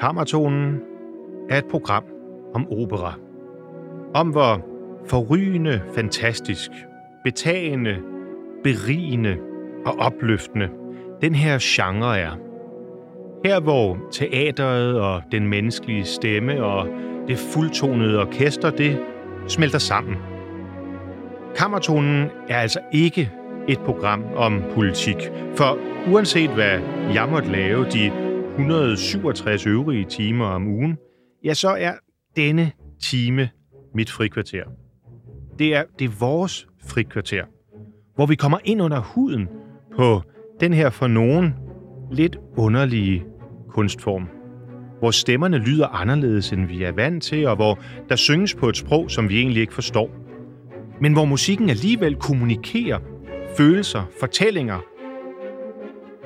Kammertonen er et program om opera. Om hvor forrygende, fantastisk, betagende, berigende og opløftende den her genre er. Her hvor teateret og den menneskelige stemme og det fuldtonede orkester, det smelter sammen. Kammertonen er altså ikke et program om politik, for uanset hvad jeg måtte lave de 167 øvrige timer om ugen, ja, så er denne time mit frikvarter. Det er, det er vores frikvarter, hvor vi kommer ind under huden på den her for nogen lidt underlige kunstform. Hvor stemmerne lyder anderledes, end vi er vant til, og hvor der synges på et sprog, som vi egentlig ikke forstår. Men hvor musikken alligevel kommunikerer følelser, fortællinger,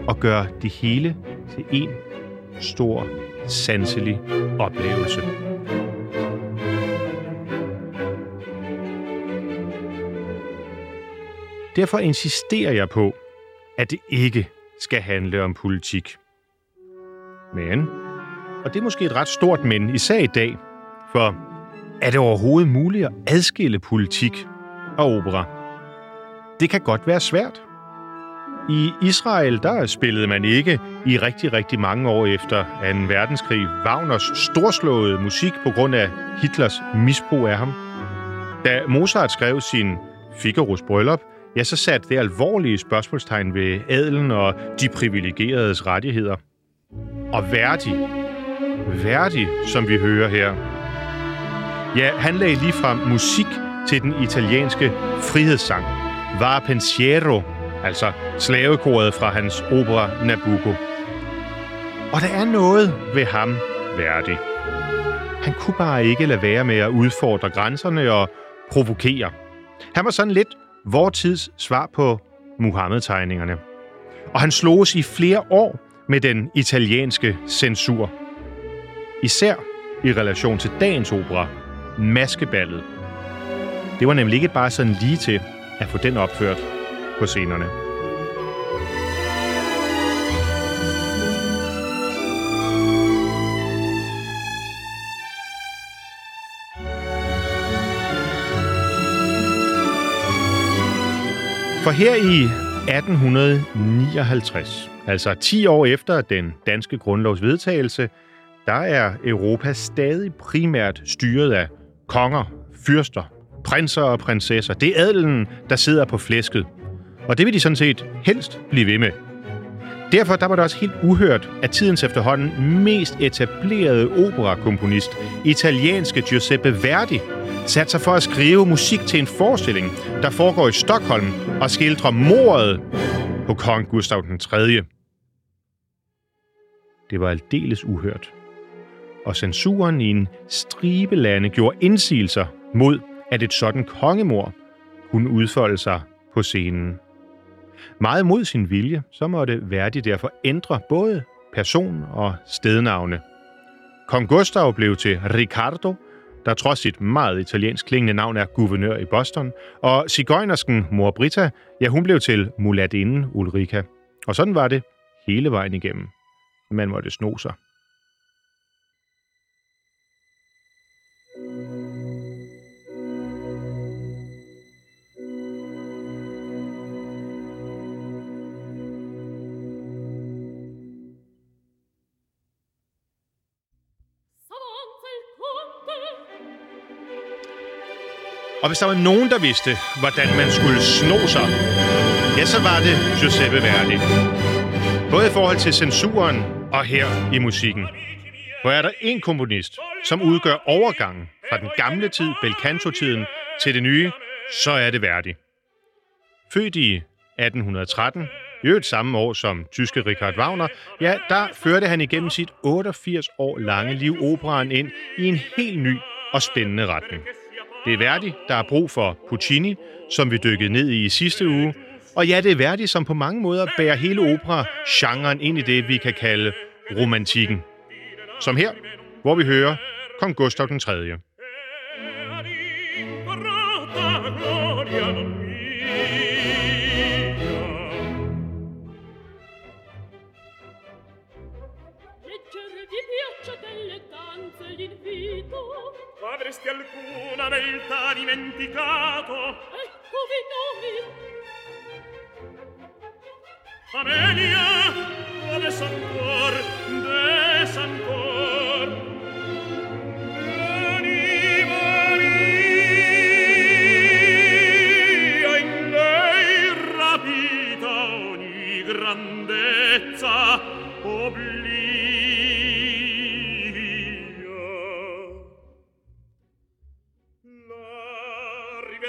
og gør det hele til en stor, sanselig oplevelse. Derfor insisterer jeg på, at det ikke skal handle om politik. Men, og det er måske et ret stort men, især i dag, for er det overhovedet muligt at adskille politik og opera? Det kan godt være svært. I Israel, der spillede man ikke i rigtig, rigtig mange år efter 2. verdenskrig Wagners storslåede musik på grund af Hitlers misbrug af ham. Da Mozart skrev sin Figaros bryllup, ja, så satte det alvorlige spørgsmålstegn ved adelen og de privilegeredes rettigheder. Og værdig, værdig, som vi hører her. Ja, han lagde ligefrem musik til den italienske frihedssang, Var Pensiero, altså slavekoret fra hans opera Nabucco. Og der er noget ved ham værdig. Han kunne bare ikke lade være med at udfordre grænserne og provokere. Han var sådan lidt vor tids svar på Muhammed-tegningerne. Og han sloges i flere år med den italienske censur. Især i relation til dagens opera, Maskeballet. Det var nemlig ikke bare sådan lige til at få den opført på scenerne. For her i 1859, altså 10 år efter den danske grundlovs vedtagelse, der er Europa stadig primært styret af konger, fyrster, prinser og prinsesser. Det er adelen, der sidder på flæsket. Og det vil de sådan set helst blive ved med. Derfor der var det også helt uhørt, at tidens efterhånden mest etablerede operakomponist, italienske Giuseppe Verdi, satte sig for at skrive musik til en forestilling, der foregår i Stockholm og skildrer mordet på kong Gustav den 3. Det var aldeles uhørt. Og censuren i en stribe lande gjorde indsigelser mod, at et sådan kongemor kunne udfolde sig på scenen. Meget mod sin vilje, så måtte Verdi derfor ændre både person og stednavne. Kong Gustav blev til Ricardo, der trods sit meget italiensk klingende navn er guvernør i Boston, og cigøjnersken mor Brita, ja, hun blev til mulatinden Ulrika. Og sådan var det hele vejen igennem. Man måtte sno sig. Og hvis der var nogen, der vidste, hvordan man skulle sno sig, ja, så var det Giuseppe Verdi. Både i forhold til censuren og her i musikken. Hvor er der en komponist, som udgør overgangen fra den gamle tid, Belcanto-tiden, til det nye, så er det Verdi. Født i 1813, i øvrigt samme år som tyske Richard Wagner, ja, der førte han igennem sit 88 år lange liv operaen ind i en helt ny og spændende retning. Det er Verdi, der er brug for Puccini, som vi dykkede ned i i sidste uge. Og ja, det er Verdi, som på mange måder bærer hele opera-genren ind i det, vi kan kalde romantikken. Som her, hvor vi hører Kong Gustav den 3. t'ha dimenticato. Ecco i nomi Amelia, dove son cuor, de san cuor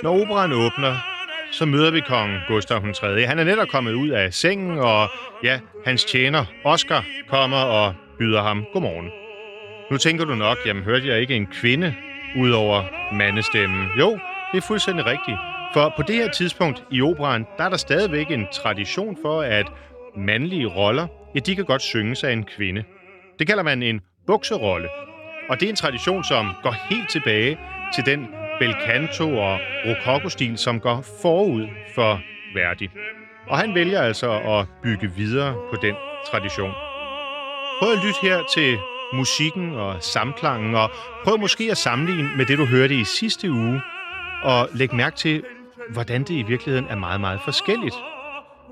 Når operan åbner, så møder vi kong Gustav III. Han er netop kommet ud af sengen, og ja, hans tjener, Oscar, kommer og byder ham godmorgen. Nu tænker du nok, jamen hørte jeg ikke en kvinde ud over mandestemmen? Jo, det er fuldstændig rigtigt. For på det her tidspunkt i operan, der er der stadigvæk en tradition for, at mandlige roller, ja, de kan godt synges af en kvinde. Det kalder man en bukserolle. Og det er en tradition, som går helt tilbage til den bel canto og rokokostil, som går forud for Verdi. Og han vælger altså at bygge videre på den tradition. Prøv at lytte her til musikken og samklangen, og prøv måske at sammenligne med det, du hørte i sidste uge, og læg mærke til, hvordan det i virkeligheden er meget, meget forskelligt.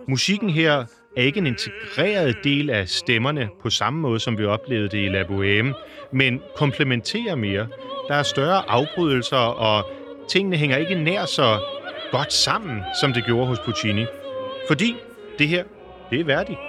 Musikken her er ikke en integreret del af stemmerne på samme måde, som vi oplevede det i La Bohème, men komplementerer mere. Der er større afbrydelser, og tingene hænger ikke nær så godt sammen, som det gjorde hos Puccini. Fordi det her, det er værdigt.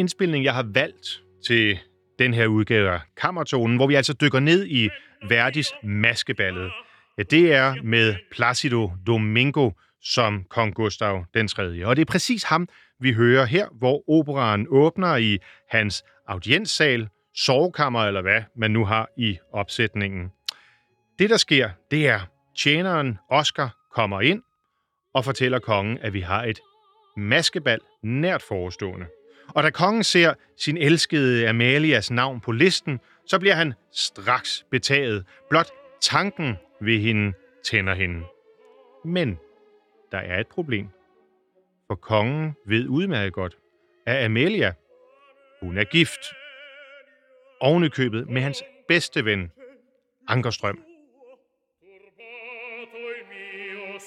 Indspilning, jeg har valgt til den her udgave af Kammertonen, hvor vi altså dykker ned i Verdis maskeballet, ja, det er med Placido Domingo som kong Gustav den 3. Og det er præcis ham, vi hører her, hvor operaen åbner i hans audienssal, sovekammer eller hvad man nu har i opsætningen. Det, der sker, det er, tjeneren Oscar kommer ind og fortæller kongen, at vi har et maskebal nært forestående. Og da kongen ser sin elskede Amalias navn på listen, så bliver han straks betaget. Blot tanken ved hende tænder hende. Men der er et problem. For kongen ved udmærket godt, at Amalia, hun er gift. Ovenikøbet købet med hans bedste ven, Ankerstrøm.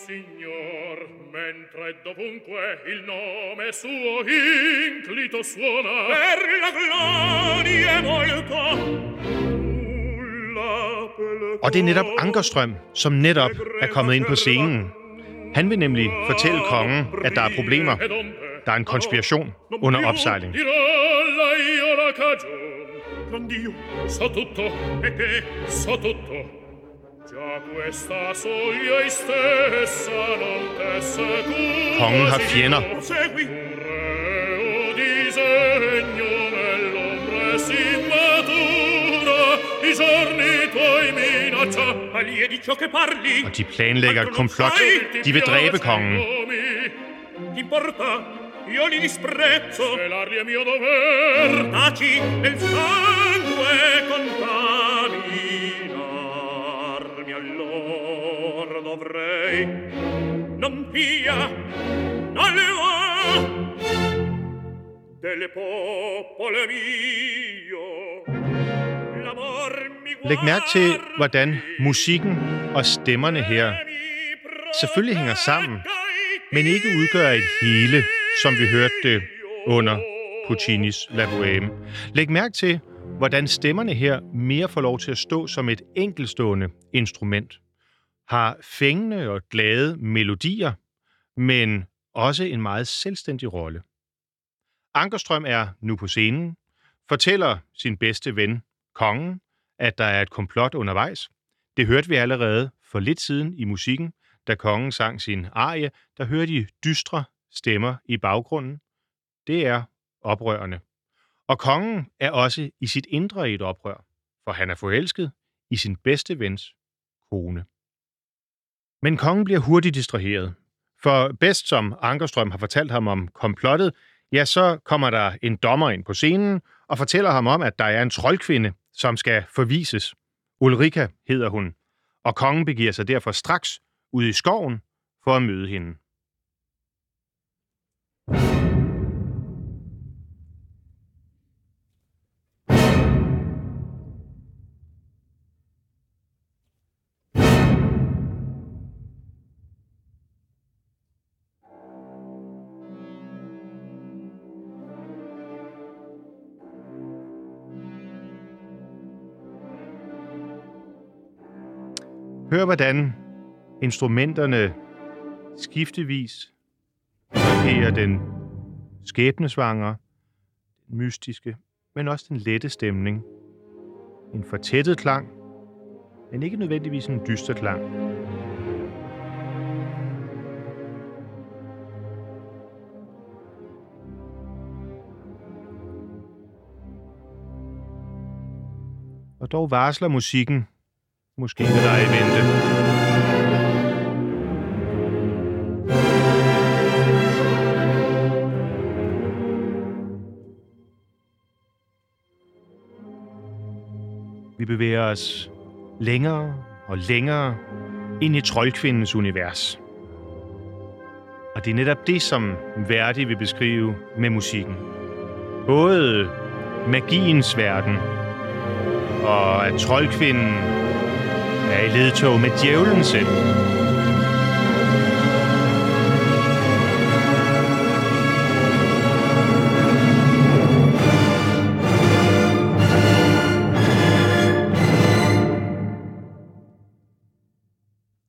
Signor, mentre dovunque il nome suo inclito suona per la gloria molto Og det er netop Ankerstrøm, som netop er kommet ind på scenen. Han vil nemlig fortælle kongen, at der er problemer. Der er en konspiration under opsejling. Dirolla io la cagion, quand'io so tutto e che so tutto. Kongen har fjender. Og de planlægger et komplot. De vil dræbe kongen. Io li disprezzo. Svelarli è mio dover. Taci nel sangue contaminarmi allora dovrei. Non pia, non le va delle popole mio. L'amor mi Læg mærke til, hvordan musikken og stemmerne her selvfølgelig hænger sammen, men ikke udgør et hele, som vi hørte det under Puccinis La Bohème. Læg mærke til, hvordan stemmerne her mere får lov til at stå som et enkelstående instrument. Har fængende og glade melodier, men også en meget selvstændig rolle. Ankerstrøm er nu på scenen, fortæller sin bedste ven, kongen, at der er et komplot undervejs. Det hørte vi allerede for lidt siden i musikken, da kongen sang sin arie, der hørte de dystre stemmer i baggrunden. Det er oprørende. Og kongen er også i sit indre i et oprør, for han er forelsket i sin bedste vens kone. Men kongen bliver hurtigt distraheret, for bedst som Ankerstrøm har fortalt ham om komplottet, ja, så kommer der en dommer ind på scenen og fortæller ham om, at der er en troldkvinde, som skal forvises. Ulrika hedder hun, og kongen begiver sig derfor straks ud i skoven for at møde hende. Hør, hvordan instrumenterne skiftevis markerer den skæbnesvanger, den mystiske, men også den lette stemning. En fortættet klang, men ikke nødvendigvis en dyster klang. Og dog varsler musikken måske der er i vente. Vi bevæger os længere og længere ind i troldkvindens univers. Og det er netop det, som Verdi vil beskrive med musikken. Både magiens verden, og at troldkvinden er i ledtog med djævlen selv.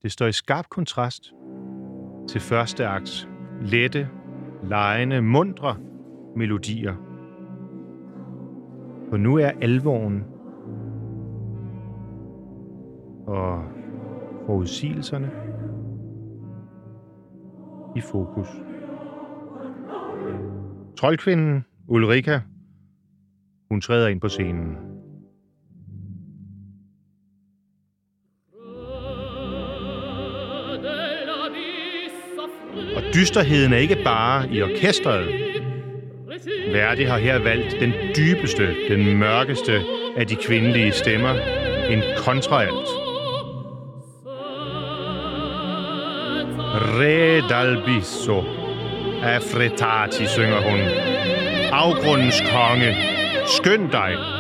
Det står i skarp kontrast til første akts lette, lejende, mundre melodier. For nu er alvoren og forudsigelserne i fokus. Troldkvinden Ulrika, hun træder ind på scenen. Og dysterheden er ikke bare i orkestret. Verdi har her valgt den dybeste, den mørkeste af de kvindelige stemmer. En kontraalt. Re d'Albisso affretati, synger hun. Afgrundens konge, skynd dig.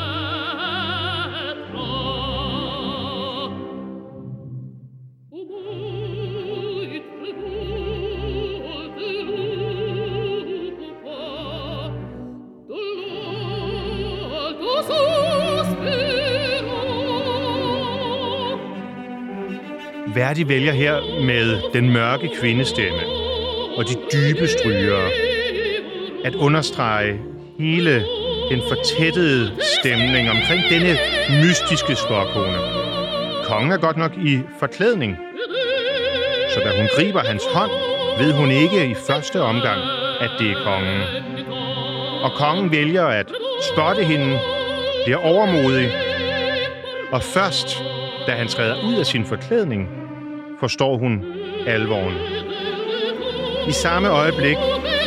Verdi vælger her med den mørke kvindestemme og de dybe strygere at understrege hele den fortættede stemning omkring denne mystiske skråkone. Kongen er godt nok i forklædning, så da hun griber hans hånd, ved hun ikke i første omgang, at det er kongen. Og kongen vælger at spotte hende, bliver overmodig, og først, da han træder ud af sin forklædning, forstår hun alvoren. I samme øjeblik,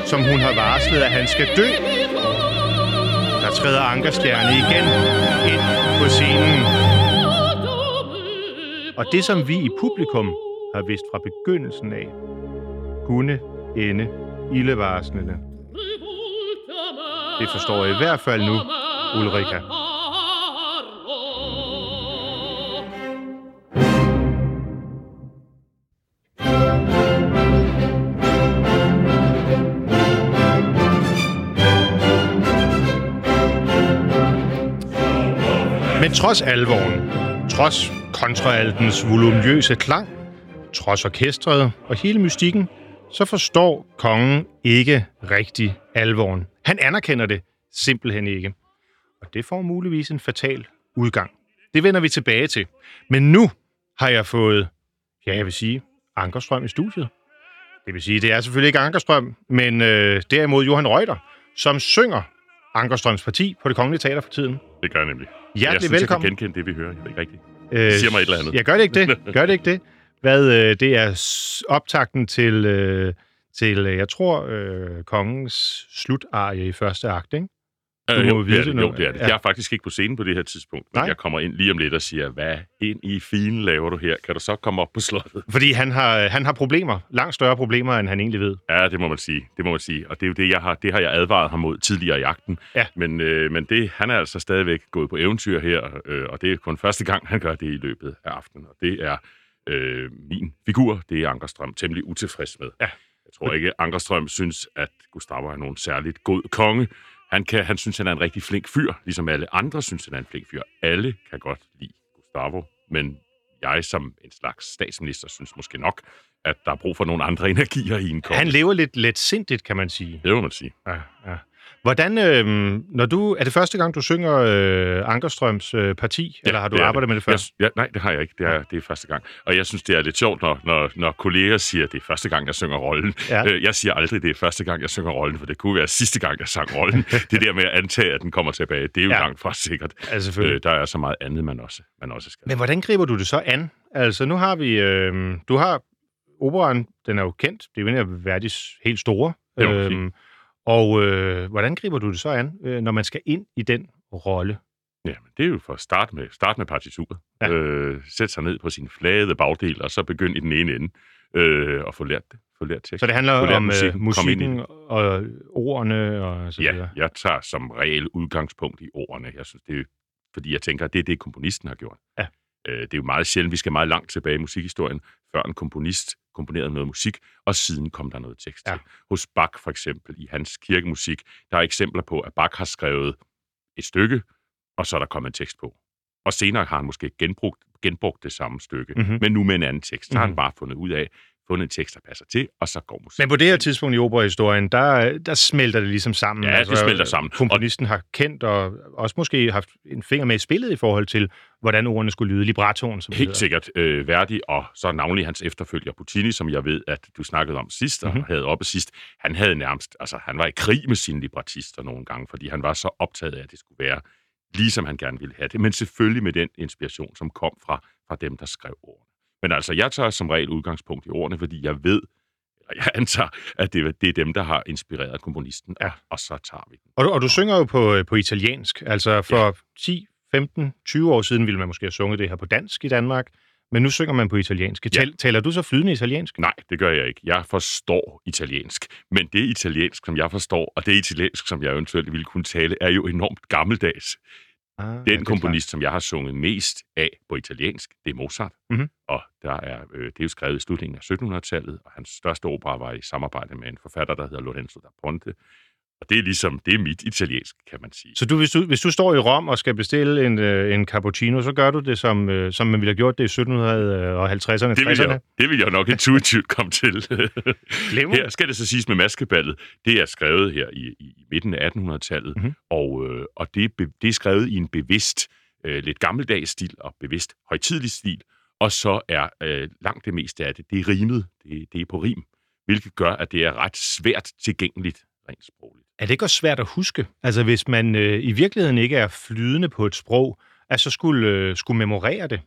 som hun har varslet, at han skal dø, der træder Ankerstjerne igen ind på scenen. Og det, som vi i publikum har vidst fra begyndelsen af, kunne ende ildevarslende. Det forstår jeg i hvert fald nu, Ulrika. Men trods alvoren, trods kontraaltens volumøse klang, trods orkestret og hele mystikken, så forstår kongen ikke rigtig alvoren. Han anerkender det simpelthen ikke. Og det får muligvis en fatal udgang. Det vender vi tilbage til. Men nu har jeg fået, ja, jeg vil sige, Ankerstrøm i studiet. Det vil sige, det er selvfølgelig ikke Ankerstrøm, men øh, derimod Johan Reuter, som synger Ankerstrøms parti på det kongelige teater for tiden. Det gør jeg nemlig. Hjertelig jeg synes, velkommen. jeg kan genkende det, vi hører. Jeg ved ikke rigtigt. Øh, Det siger mig et eller andet. Ja, gør det ikke det? Gør det ikke det? Hvad, øh, det er optakten til, øh, til øh, jeg tror, øh, kongens slutarie i første akt, ikke? Du Øh, jo, det er det jo, det er det. Ja. Jeg er faktisk ikke på scenen på det her tidspunkt, men Nej. jeg kommer ind lige om lidt og siger, hvad ind i fine laver du her? Kan du så komme op på slottet? Fordi han har, han har problemer. Langt større problemer, end han egentlig ved. Ja, det må man sige. Det må man sige. Og det er jo det, jeg har, det har jeg advaret ham mod tidligere i jagten. Ja. Men, øh, men det, han er altså stadigvæk gået på eventyr her, øh, og det er kun første gang, han gør det i løbet af aftenen. Og det er øh, min figur, det er Ankerstrøm temmelig utilfreds med. Ja. Jeg tror ikke, Ankerstrøm synes, at Gustavo er nogen særligt god konge. Han, kan, han synes, han er en rigtig flink fyr, ligesom alle andre synes, han er en flink fyr. Alle kan godt lide Gustavo, men jeg som en slags statsminister synes måske nok, at der er brug for nogle andre energier i en konge. Han lever lidt let sindigt, kan man sige. Det må man sige. Ja, ja. Hvordan, øh, når du, er det første gang, du synger øh, Ankerstrøms øh, parti, ja, eller har du det arbejdet med det før? Jeg, ja, nej, det har jeg ikke. Det er, det er første gang. Og jeg synes, det er lidt sjovt, når, når, når kolleger siger, at det er første gang, jeg synger rollen. Ja. Øh, Jeg siger aldrig, det er første gang, jeg synger rollen, for det kunne være sidste gang, jeg sang rollen. det der med at antage, at den kommer tilbage, det er jo Ja. langt fra sikkert. Selvfølgelig. Øh, der er så meget andet, man også, man også skal. Men hvordan griber du det så an? Altså, nu har vi... Øh, du har operan, den er jo kendt. Det er jo en af Verdis helt store. Det man sige. Og øh, hvordan griber du det så an, øh, når man skal ind i den rolle? Ja, men det er jo for at starte med, starte med partituret. Ja. Øh, sætte sig ned på sin flade bagdel, og så begynde i den ene ende øh, og få lært det. Få lært teksten. Så det handler om musikken, musikken, øh, i musikken og ordene og så Ja, videre. jeg tager som regel udgangspunkt i ordene. Jeg synes, det er, fordi jeg tænker, at det er det, komponisten har gjort. Ja. Øh, det er jo meget sjældent, vi skal meget langt tilbage i musikhistorien, før en komponist komponerede noget musik, og siden kom der noget tekst Ja. til. Hos Bach for eksempel, i hans kirkemusik, der er eksempler på, at Bach har skrevet et stykke, og så er der kommet en tekst på. Og senere har han måske genbrugt, genbrugt det samme stykke, Mhm. mm-hmm. men nu med en anden tekst. Så har Mhm. han bare fundet ud af, fundet en tekst, der passer til, og så går musikken. Men på det her tidspunkt i operahistorien, der, der smelter det ligesom sammen. Ja, det smelter sammen. Komponisten har kendt og også måske haft en finger med i spillet i forhold til, hvordan ordene skulle lyde, librettoen, som Helt hedder. sikkert øh, Verdi, og så navnlig hans efterfølger Puccini, som jeg ved, at du snakkede om sidst, og Mhm. mm-hmm. havde oppe sidst. Han havde nærmest, altså han var i krig med sine librettister nogle gange, fordi han var så optaget af, at det skulle være ligesom han gerne ville have det, men selvfølgelig med den inspiration, som kom fra, fra dem, der skrev ordene. Men altså, jeg tager som regel udgangspunkt i ordene, fordi jeg ved, eller jeg antager, at det, er- det er dem, der har inspireret komponisten, ja. og, så tager vi den. Og, du- og du synger jo på, øh, på italiensk. Altså for ja. 10, 15, 20 år siden ville man måske have sunget det her på dansk i Danmark, men nu synger man på italiensk. Ja. Tal, taler du så flydende italiensk? Nej, det gør jeg ikke. Jeg forstår italiensk. Men det italiensk, som jeg forstår, og det italiensk, som jeg eventuelt ville kunne tale, er jo enormt gammeldags. Ah, ja, Den er komponist, som jeg har sunget mest af på italiensk, det er Mozart. Mhm. Og der er, øh, det er jo skrevet i slutningen af 1700-tallet, og hans største opera var i samarbejde med en forfatter, der hedder Lorenzo da Ponte. Og det er ligesom, det er mit italiensk, kan man sige. Så du, hvis, du, hvis du står i Rom og skal bestille en, øh, en cappuccino, så gør du det, som, øh, som man ville have gjort det i 1750'erne, Det vil, 60'erne? jeg, det vil jeg nok intuitivt komme til. Her skal det så siges med maskeballet. Det er skrevet her i, i midten af 1800-tallet, Mhm. mm-hmm. og, øh, og det, er det er skrevet i en bevidst, lidt gammeldags stil og bevidst højtidlig stil, og så er øh, langt det meste af det, det er rimet, det, det er på rim, hvilket gør, at det er ret svært tilgængeligt rent sprogligt. Er det ikke også svært at huske? Altså hvis man øh, i virkeligheden ikke er flydende på et sprog, at så skulle, øh, skulle memorere det?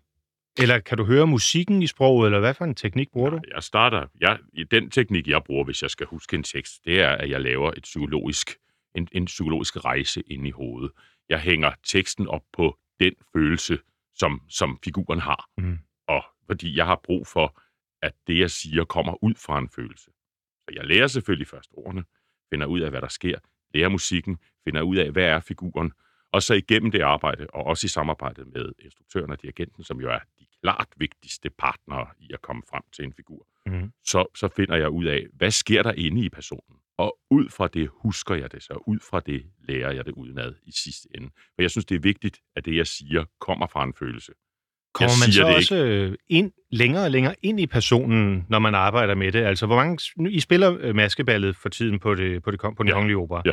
Eller kan du høre musikken i sproget, eller hvad for en teknik bruger du? Jeg starter, jeg, den teknik, jeg bruger, hvis jeg skal huske en tekst, det er, at jeg laver et psykologisk, en, en psykologisk rejse ind i hovedet. Jeg hænger teksten op på den følelse, som, som figuren har. Mhm. Og fordi jeg har brug for, at det, jeg siger, kommer ud fra en følelse. Så jeg lærer selvfølgelig først ordene, finder ud af, hvad der sker, lærer musikken, finder ud af, hvad er figuren, og så igennem det arbejde, og også i samarbejde med instruktøren og dirigenten, som jo er de klart vigtigste partnere i at komme frem til en figur, Mhm. så, så finder jeg ud af, hvad sker der inde i personen? Og ud fra det husker jeg det, så ud fra det lærer jeg det udenad i sidste ende. For jeg synes, det er vigtigt, at det, jeg siger, kommer fra en følelse. Kommer man så også øh, ind, længere og længere ind i personen, når man arbejder med det? Altså, hvor mange... nu- I spiller øh, maskeballet for tiden på, det, på, det, på den Ja, kongelige opera. ja.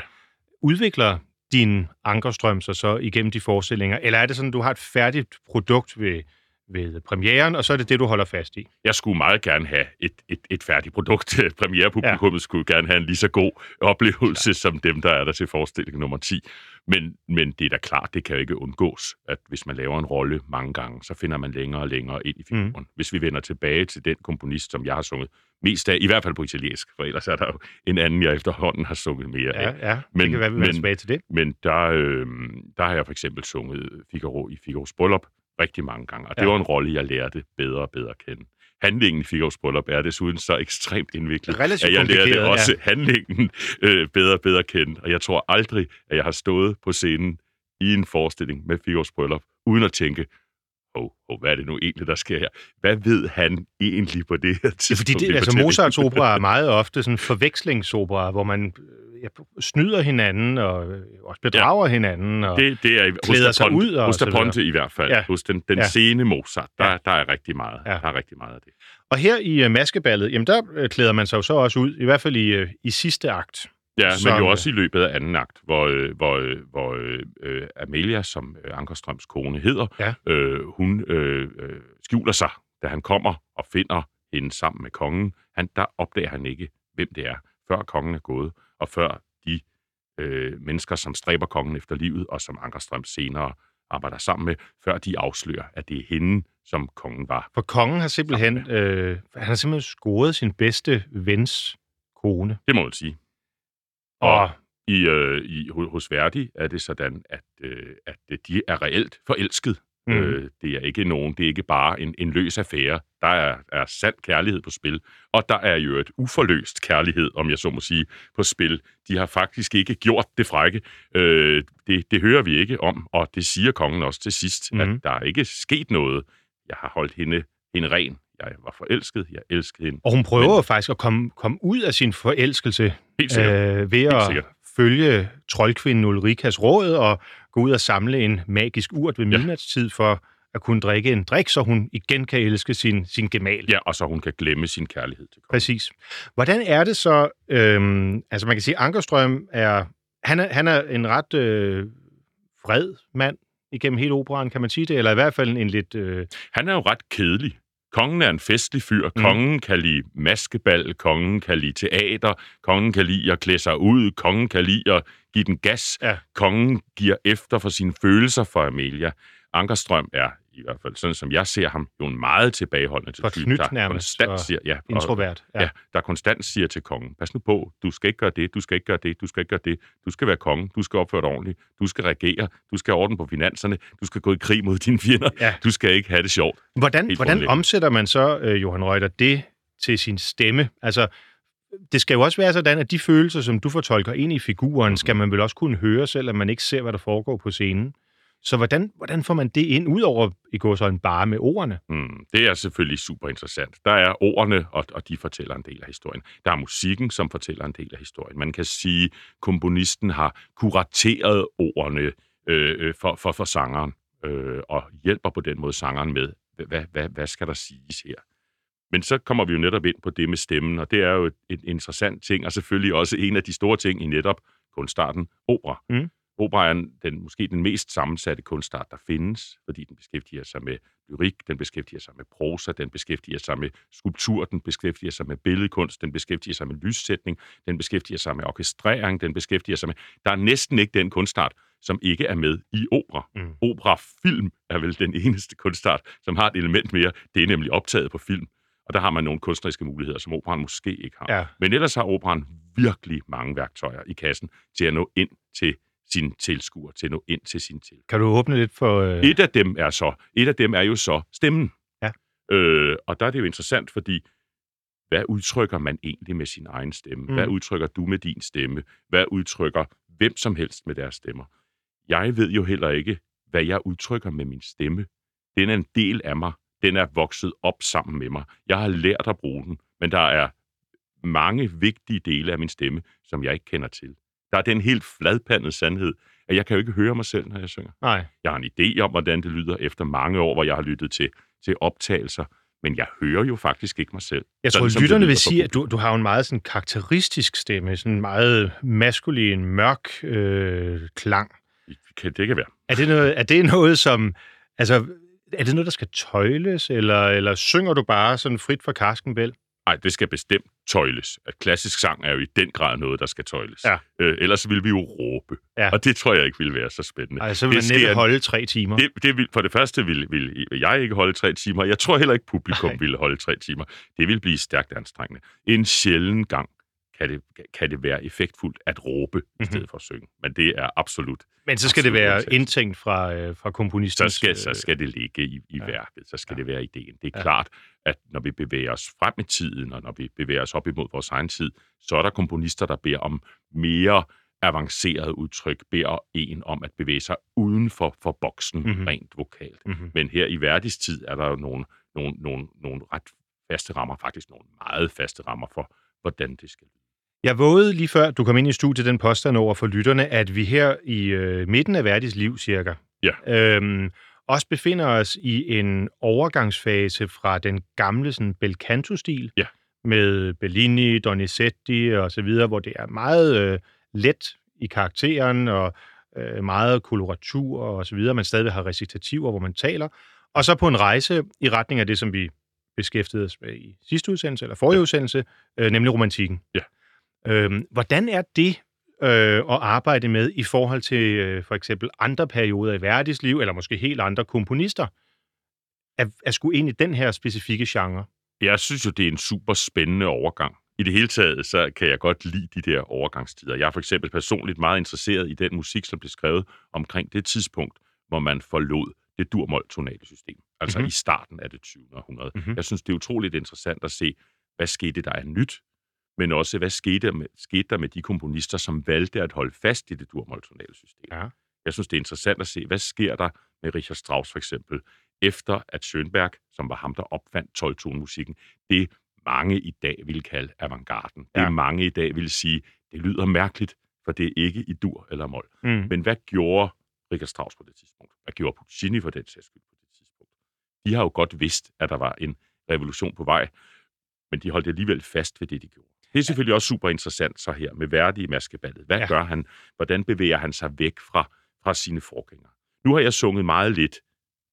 Udvikler din ankerstrøm sig så igennem de forestillinger? Eller er det sådan, at du har et færdigt produkt ved, ved premieren, og så er det det, du holder fast i? Jeg skulle meget gerne have et, et, et færdigt produkt. Premierepublikummet ja. skulle gerne have en lige så god oplevelse som dem, der er der til forestilling nummer 10. Men, men det er da klart, det kan jo ikke undgås, at hvis man laver en rolle mange gange, så finder man længere og længere ind i figuren. Mm. Hvis vi vender tilbage til den komponist, som jeg har sunget mest af, i hvert fald på italiensk, for ellers er der jo en anden, jeg efterhånden har sunget mere Ja, af. ja. det Men- kan være, vi men- tilbage til det. Men der, øh, der har jeg for eksempel sunget Figaro i Figaros bryllup rigtig mange gange, og det Ja. var en rolle, jeg lærte bedre og bedre at kende. Handlingen i Figaros bryllup er desuden så ekstremt indviklet, Relativt at jeg lærte også ja. handlingen øh, bedre og bedre at kende. Og jeg tror aldrig, at jeg har stået på scenen i en forestilling med Figaros bryllup, uden at tænke, oh, oh, hvad er det nu egentlig, der sker her? Hvad ved han egentlig på det her tidspunkt? fordi det, altså? Mozarts opera er meget ofte sådan forvekslingsopera, hvor man øh, ja, snyder hinanden og øh, også bedrager ja. hinanden. Og, Det, det er klæder sig Ponte, ud og hos. Ponte i hvert fald. Ja. Hos den, den Ja. sene Mozart, der, Ja. der er rigtig meget. Ja. Der er rigtig meget af det. og her i uh, maskeballet, jamen der klæder man sig jo så også ud, i hvert fald i, øh, i sidste akt. Ja, Som- men jo også i løbet af anden akt, hvor, øh, hvor, øh, hvor øh, øh, Amelia, som øh, Ankerstrøms kone hedder, Ja. øh, hun øh, øh, skjuler sig, da han kommer og finder hende sammen med kongen. Han, der opdager han ikke, hvem det er, før kongen er gået, og før de øh, mennesker, som stræber kongen efter livet, og som Ankerstrøm senere arbejder sammen med, før de afslører, at det er hende, som kongen var. For kongen har simpelthen, øh, han har simpelthen scoret sin bedste vens kone. Det må man sige. Og I, øh, i, ho- hos Verdi er det sådan, at, øh, at øh, de er reelt forelsket. Mm. Øh, det er ikke nogen, det er ikke bare en, en løs affære. Der er, er sand kærlighed på spil, og der er jo et uforløst kærlighed, om jeg så må sige, på spil. De har faktisk ikke gjort det frække. Øh, det, det hører vi ikke om, og det siger kongen også til sidst, Mhm. mm. at der er ikke sket noget. Jeg har holdt hende, hende ren. Jeg var forelsket, jeg elskede hende. Og hun prøver Men- faktisk at komme, komme ud af sin forelskelse Helt øh, ved at sikkert. følge troldkvinden Ulrikas råd og gå ud og samle en magisk urt ved midnatstid for at kunne drikke en drik, så hun igen kan elske sin, sin gemal. Ja, og så hun kan glemme sin kærlighed til kongen. Præcis. Hvordan er det så, øhm, altså man kan sige, Ankerstrøm er, han er, han er en ret øh, vred mand igennem hele operaen, kan man sige det, eller i hvert fald en lidt, øh, Han er jo ret kedelig. Kongen er en festlig fyr. Mm. Kongen kan lide maskebal, kongen kan lide teater, kongen kan lide at klæde sig ud, kongen kan lide at give den gas. Ja. Kongen giver efter for sine følelser for Amelia. Ankerstrøm er, i hvert fald sådan som jeg ser ham, jo en meget tilbageholdende til Forknyt der nærmest, konstant siger, ja, og, introvert. ja. ja, der konstant siger til kongen, pas nu på, du skal ikke gøre det, du skal ikke gøre det, du skal ikke gøre det, du skal være konge, du skal opføre dig ordentligt, du skal regere, du skal have orden på finanserne, du skal gå i krig mod dine fjender, Ja. du skal ikke have det sjovt. Hvordan, hvordan omsætter man så, øh, Johan Reuter, det til sin stemme? Altså, det skal jo også være sådan, at de følelser, som du fortolker ind i figuren, Mhm. skal man vel også kunne høre, selvom man ikke ser, hvad der foregår på scenen. Så hvordan, hvordan får man det ind, ud over i går så en bare med ordene? Mm, det er selvfølgelig super interessant. Der er ordene, og, og de fortæller en del af historien. Der er musikken, som fortæller en del af historien. Man kan sige, at komponisten har kurateret ordene øh, øh, for, for, for sangeren, øh, og hjælper på den måde sangeren med, hvad, hvad, hvad skal der siges her? Men så kommer vi jo netop ind på det med stemmen, og det er jo et, et interessant ting, og selvfølgelig også en af de store ting i netop kunstarten, opera. Mm. Opera er en- den, måske den mest sammensatte kunstart, der findes, fordi den beskæftiger sig med lyrik, den beskæftiger sig med prosa, den beskæftiger sig med skulptur, den beskæftiger sig med billedkunst, den beskæftiger sig med lyssætning, den beskæftiger sig med orkestrering, den beskæftiger sig med... Der er næsten ikke den kunstart, som ikke er med i opera. Mm. Operafilm er vel den eneste kunstart, som har et element mere. Det er nemlig optaget på film. Og der har man nogle kunstneriske muligheder, som operan måske ikke har. Ja. Men ellers har operan virkelig mange værktøjer i kassen til at nå ind til sin tilskuer, til nå ind til sin til. Kan du åbne lidt for... Øh... Et af dem er så, et af dem er jo så stemmen. Ja. Øh, og der er det jo interessant, fordi hvad udtrykker man egentlig med sin egen stemme? Mm. Mm. Hvad udtrykker du med din stemme? Hvad udtrykker hvem som helst med deres stemmer? Jeg ved jo heller ikke, hvad jeg udtrykker med min stemme. Den er en del af mig. Den er vokset op sammen med mig. Jeg har lært at bruge den, men der er mange vigtige dele af min stemme, som jeg ikke kender til. Der er den helt fladpandede sandhed, at jeg kan jo ikke høre mig selv, når jeg synger. Nej. Jeg har en idé om, hvordan det lyder efter mange år, hvor jeg har lyttet til, til optagelser, men jeg hører jo faktisk ikke mig selv. Jeg Sådan tror, det lytterne vil sige, at du, du har en meget sådan karakteristisk stemme, sådan en meget maskulin, mørk øh, klang. Kan, det kan være. Er det noget, er det noget som... Altså, er det noget, der skal tøjles, eller, eller synger du bare sådan frit fra karskenbæl? Nej, det skal bestemt tøjles. At klassisk sang er jo i den grad noget, der skal tøjles. Ja. Øh, ellers ville vi jo råbe. Ja. Og det tror jeg ikke ville være så spændende. Ej, så vil Det man næppe holde tre timer. Det, det vil, for det første vil, vil jeg ikke holde tre timer. Jeg tror heller ikke, publikum Nej. ville holde tre timer. Det vil blive stærkt anstrengende. En sjælden gang kan det, kan det være effektfuldt at råbe mm-hmm. i Mhm. stedet for at synge. Men det er absolut... Men så skal det være indtænkt fra, øh, fra Så komponistens... skal, så øh, skal det ligge i, i ja. værket. Så skal Ja. det være ideen. Det er Ja. klart, at når vi bevæger os frem i tiden, og når vi bevæger os op imod vores egen tid, så er der komponister, der beder om mere avanceret udtryk, beder en om at bevæge sig uden for, for boksen Mhm. mm-hmm. rent vokalt. mhm. Men her i Verdis tid er der jo nogle, nogle, nogle, nogle ret faste rammer, faktisk nogle meget faste rammer for, hvordan det skal lyde. Jeg vågede lige før, du kom ind i studiet, den påstand over for lytterne, at vi her i øh, midten af Verdis liv cirka, Ja. øhm, også befinder os i en overgangsfase fra den gamle sådan, bel canto-stil, Ja. med Bellini, Donizetti og så videre, hvor det er meget øh, let i karakteren og øh, meget koloratur og så videre. Man stadig har recitativer, hvor man taler. Og så på en rejse i retning af det, som vi beskæftigede os med i sidste udsendelse, eller forrige udsendelse, øh, nemlig romantikken. Ja. Øhm, hvordan er det øh, at arbejde med i forhold til øh, for eksempel andre perioder i Verdis liv, eller måske helt andre komponister, at, at skulle ind i den her specifikke genre? Jeg synes jo, det er en super spændende overgang. I det hele taget, så kan jeg godt lide de der overgangstider. Jeg er for eksempel personligt meget interesseret i den musik, som blev skrevet omkring det tidspunkt, hvor man forlod det durmål tonale system. Altså Mhm. mm-hmm. i starten af det 20. århundrede. Mhm. Mm-hmm. Jeg synes, det er utroligt interessant at se, hvad skete der af nyt, men også, hvad skete der med, skete der med de komponister, som valgte at holde fast i det durmål tonale system. Ja. Jeg synes, det er interessant at se, hvad sker der med Richard Strauss for eksempel, efter at Schönberg, som var ham, der opfandt 12 musikken det mange i dag vil kalde avantgarden. Det Ja. mange i dag vil sige, det lyder mærkeligt, for det er ikke i dur eller mol. Mm. Men hvad gjorde Richard Strauss på det tidspunkt? Hvad gjorde Puccini for den sags skyld på det tidspunkt? De har jo godt vidst, at der var en revolution på vej, men de holdt alligevel fast ved det, de gjorde. Det er selvfølgelig også super interessant så her med Verdi i maskeballet. Hvad Ja. gør han? Hvordan bevæger han sig væk fra, fra sine forgængere? Nu har jeg sunget meget lidt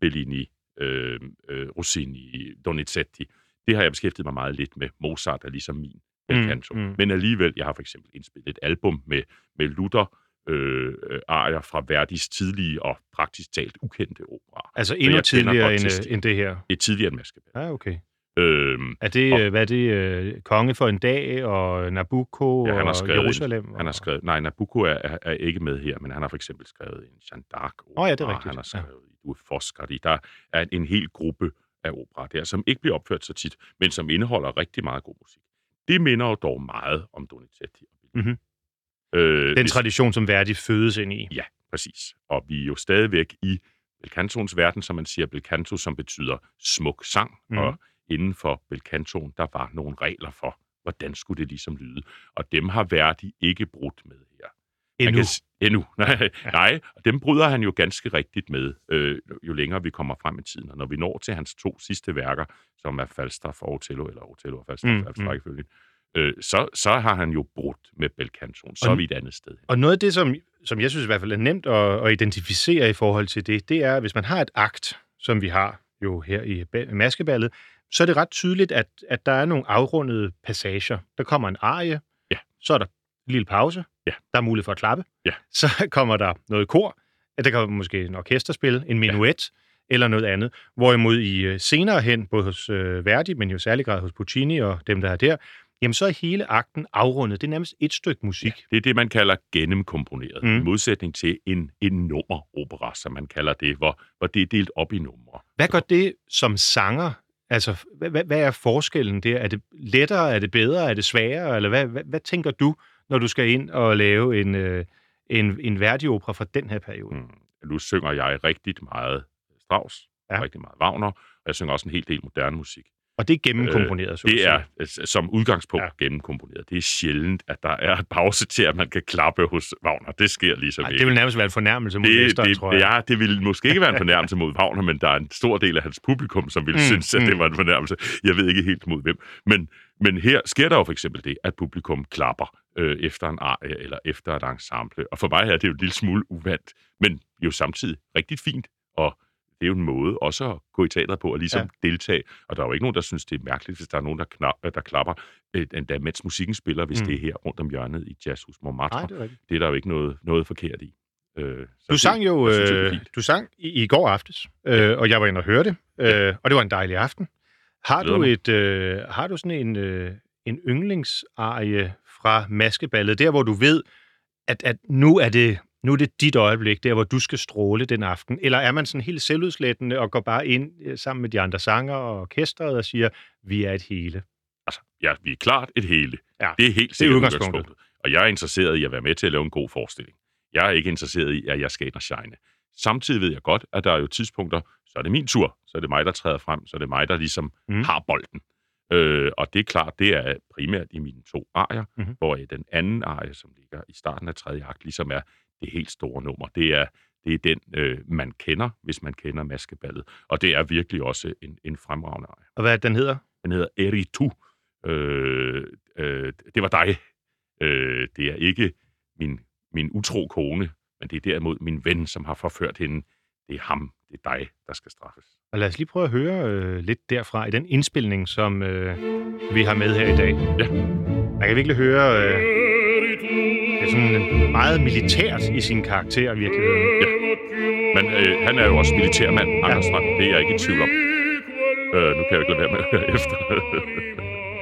Bellini, øh, øh, Rossini, Donizetti. Det har jeg beskæftiget mig meget lidt med. Mozart er ligesom min bel canto. mm. Mm, mm. Men alligevel, jeg har for eksempel indspillet et album med, med Luther, øh, øh, arier fra Verdis tidlige og praktisk talt ukendte opera. Altså endnu tidligere end, øh, end det her. Et tidligere end Maskeball. Ja, okay. Øhm, Er det, Og- øh, hvad er det, øh, Konge for en dag, og Nabucco, Ja, han har og skrevet en- Jerusalem? han har og... skrevet, nej, Nabucco er, er, er ikke med her, men han har for eksempel skrevet en Jeanne d'Arc Åh, ja, det er rigtigt. Han har skrevet ja. Du Foscari. Der er en, en hel gruppe af opera der, som ikke bliver opført så tit, men som indeholder rigtig meget god musik. Det minder jo dog meget om Donizetti. Mhm. Øh, Den hvis- tradition, som Verdi fødes ind i. Ja, præcis. Og vi er jo stadigvæk i belcantons verden, som man siger, belcanto, som betyder smuk sang, Mhm. mm. og inden for belcantoen, der var nogle regler for, hvordan skulle det ligesom lyde. Og dem har Verdi ikke brudt med her. Endnu. Kan, endnu. Nej, nej, og dem bryder han jo ganske rigtigt med, øh, jo længere vi kommer frem i tiden. Og når vi når til hans to sidste værker, som er Falstaff og Otello, eller Otello og Falstaff, Mm, altså mm. øh, så, så har han jo brudt med belcantoen. Så Og- er vi et andet sted. Og noget af det, som, som jeg synes i hvert fald er nemt at, at identificere i forhold til det, det er, hvis man har et akt, som vi har jo her i ba- maskeballet, så er det ret tydeligt, at, at der er nogle afrundede passager. Der kommer en arie, Ja. så er der en lille pause, Ja. der er mulighed for at klappe, Ja. så kommer der noget kor, ja, der kommer måske en orkesterspil, en minuet, eller noget andet. Hvorimod i øh, senere hen, både hos øh, Verdi, men jo særlig grad hos Puccini og dem, der er der, jamen så er hele akten afrundet. Det er nærmest et stykke musik. Det er det, man kalder gennemkomponeret, mm. i modsætning til en, en nummeropera, som man kalder det, hvor, hvor det er delt op i numre. Hvad gør det som sanger? Altså, hvad, hvad, er forskellen der? Er det lettere, er det bedre, er det sværere? Eller hvad, hvad, hvad tænker du, når du skal ind og lave en, øh, en, en Verdi-opera fra den her periode? Mm. Nu synger jeg rigtig meget Strauss, ja. rigtig meget Wagner, og jeg synger også en hel del moderne musik. Og det er gennemkomponeret, så at Det er altså, som udgangspunkt Ja. gennemkomponeret. Det er sjældent, at der er et pause til, at man kan klappe hos Wagner. Det sker ligesom Ej, ikke. det vil nærmest være en fornærmelse mod det, mesteren, det, tror jeg. Ja, det vil måske ikke være en fornærmelse mod Wagner, men der er en stor del af hans publikum, som vil mm, synes, at mm. det var en fornærmelse. Jeg ved ikke helt mod hvem. Men, men her sker der jo for eksempel det, at publikum klapper øh, efter en arie eller efter et ensemble. Og for mig er det jo en lille smule uvandt, men jo samtidig rigtig fint. Og det er jo en måde også at gå i teateret på og ligesom Ja. ja. deltage. Og der er jo ikke nogen, der synes, det er mærkeligt, hvis der er nogen, der, knap, der klapper, øh, endda mens musikken spiller, hvis Mm. det er her rundt om hjørnet i Jazzhus Montmartre. Nej, det er rigtigt. Det er der jo ikke noget, noget forkert i. Øh, så Du det- sang jo det synes jeg er øh, fint. du sang i, i går aftes, øh, og jeg var inde og høre det, øh, og det var en dejlig aften. Har du, et, øh, har du sådan en, øh, en yndlingsarie fra maskeballet, der hvor du ved, at, at nu, er det, nu er det dit øjeblik, der hvor du skal stråle den aften? Eller er man sådan helt selvudslættende og går bare ind øh, sammen med de andre sanger og orkestret og siger, vi er et hele? Altså, ja, vi er klart et hele. Ja, det er helt sikkert udgangspunktet. udgangspunktet. Og jeg er interesseret i at være med til at lave en god forestilling. Jeg er ikke interesseret i, at jeg skal ind og shine. Samtidig ved jeg godt, at der er jo tidspunkter, så er det min tur, så er det mig, der træder frem, så er det mig, der ligesom Mm. har bolden. Øh, og det er klart, det er primært i mine to arier, Mhm. mm-hmm. hvor den anden arie, som ligger i starten af tredje akt, ligesom er det helt store nummer. Det er, det er den, øh, man kender, hvis man kender maskeballet. Og det er virkelig også en, en fremragende arie. Og hvad er den hedder? Den hedder Eritu. Øh, øh, det var dig. Øh, det er ikke min, min utro kone, men det er derimod min ven, som har forført hende. Det er ham, det er dig, der skal straffes. Og lad os lige prøve at høre øh, lidt derfra i den indspilning, som øh, vi har med her i dag. Ja. Man kan virkelig høre, øh, er sådan meget militært i sin karakter i virkeligheden. Ja. Men øh, han er jo også militærmand, Anders Strand. Det er jeg ikke i tvivl om. Øh, nu kan jeg jo ikke lade være med at høre efter.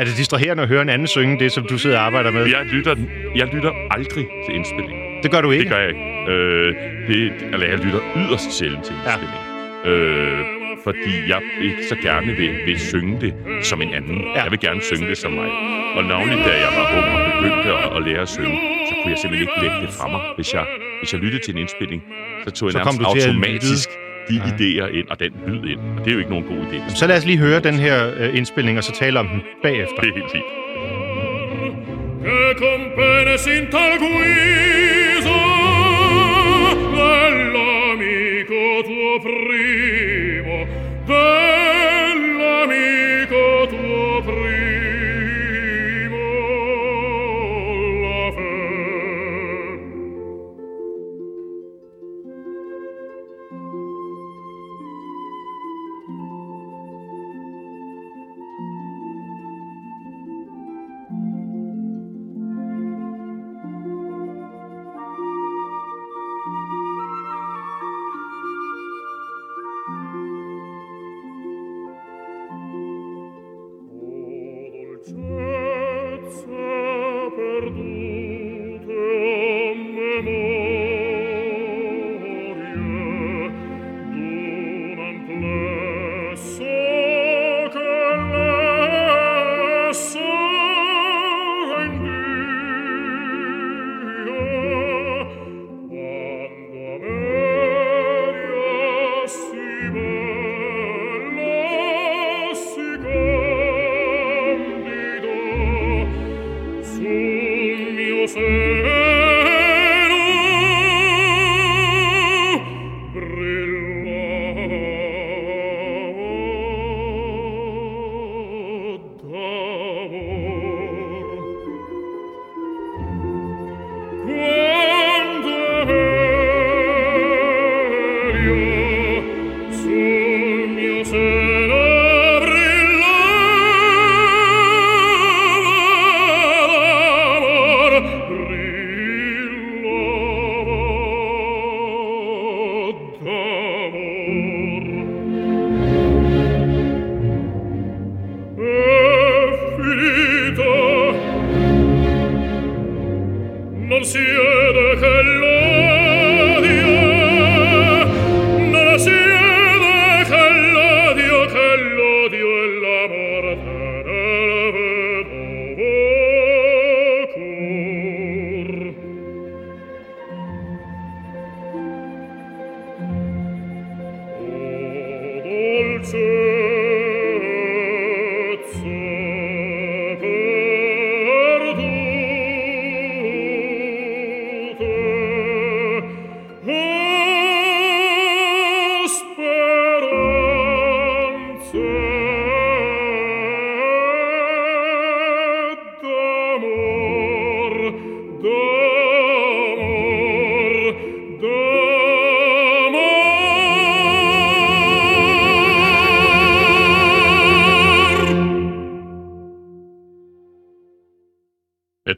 Er det distraherende at høre en anden synge det, som du sidder og arbejder med? jeg, lytter, jeg lytter aldrig til indspilling. Det gør du ikke? Det gør jeg ikke. Øh, det, eller jeg lytter yderst sjældent til Ja. indspilling. Ja. Øh, fordi jeg ikke så gerne vil, vil synge det som en anden. Ja. Jeg vil gerne synge det som mig. Og navnlig da jeg var ung og begyndte at, at lære at synge, så kunne jeg simpelthen ikke lægge det fra mig. Hvis jeg, hvis jeg lyttede til en indspilling, så tog jeg Så kom nærmest automatisk de Ja. idéer ind og den lyd ind. Og det er jo ikke nogen god idé. Så lad os lige høre den her øh, indspilning, og så tale om den bagefter. Det er helt fint. che con pene sin tal guisa dell'amico tuo primo Liebe.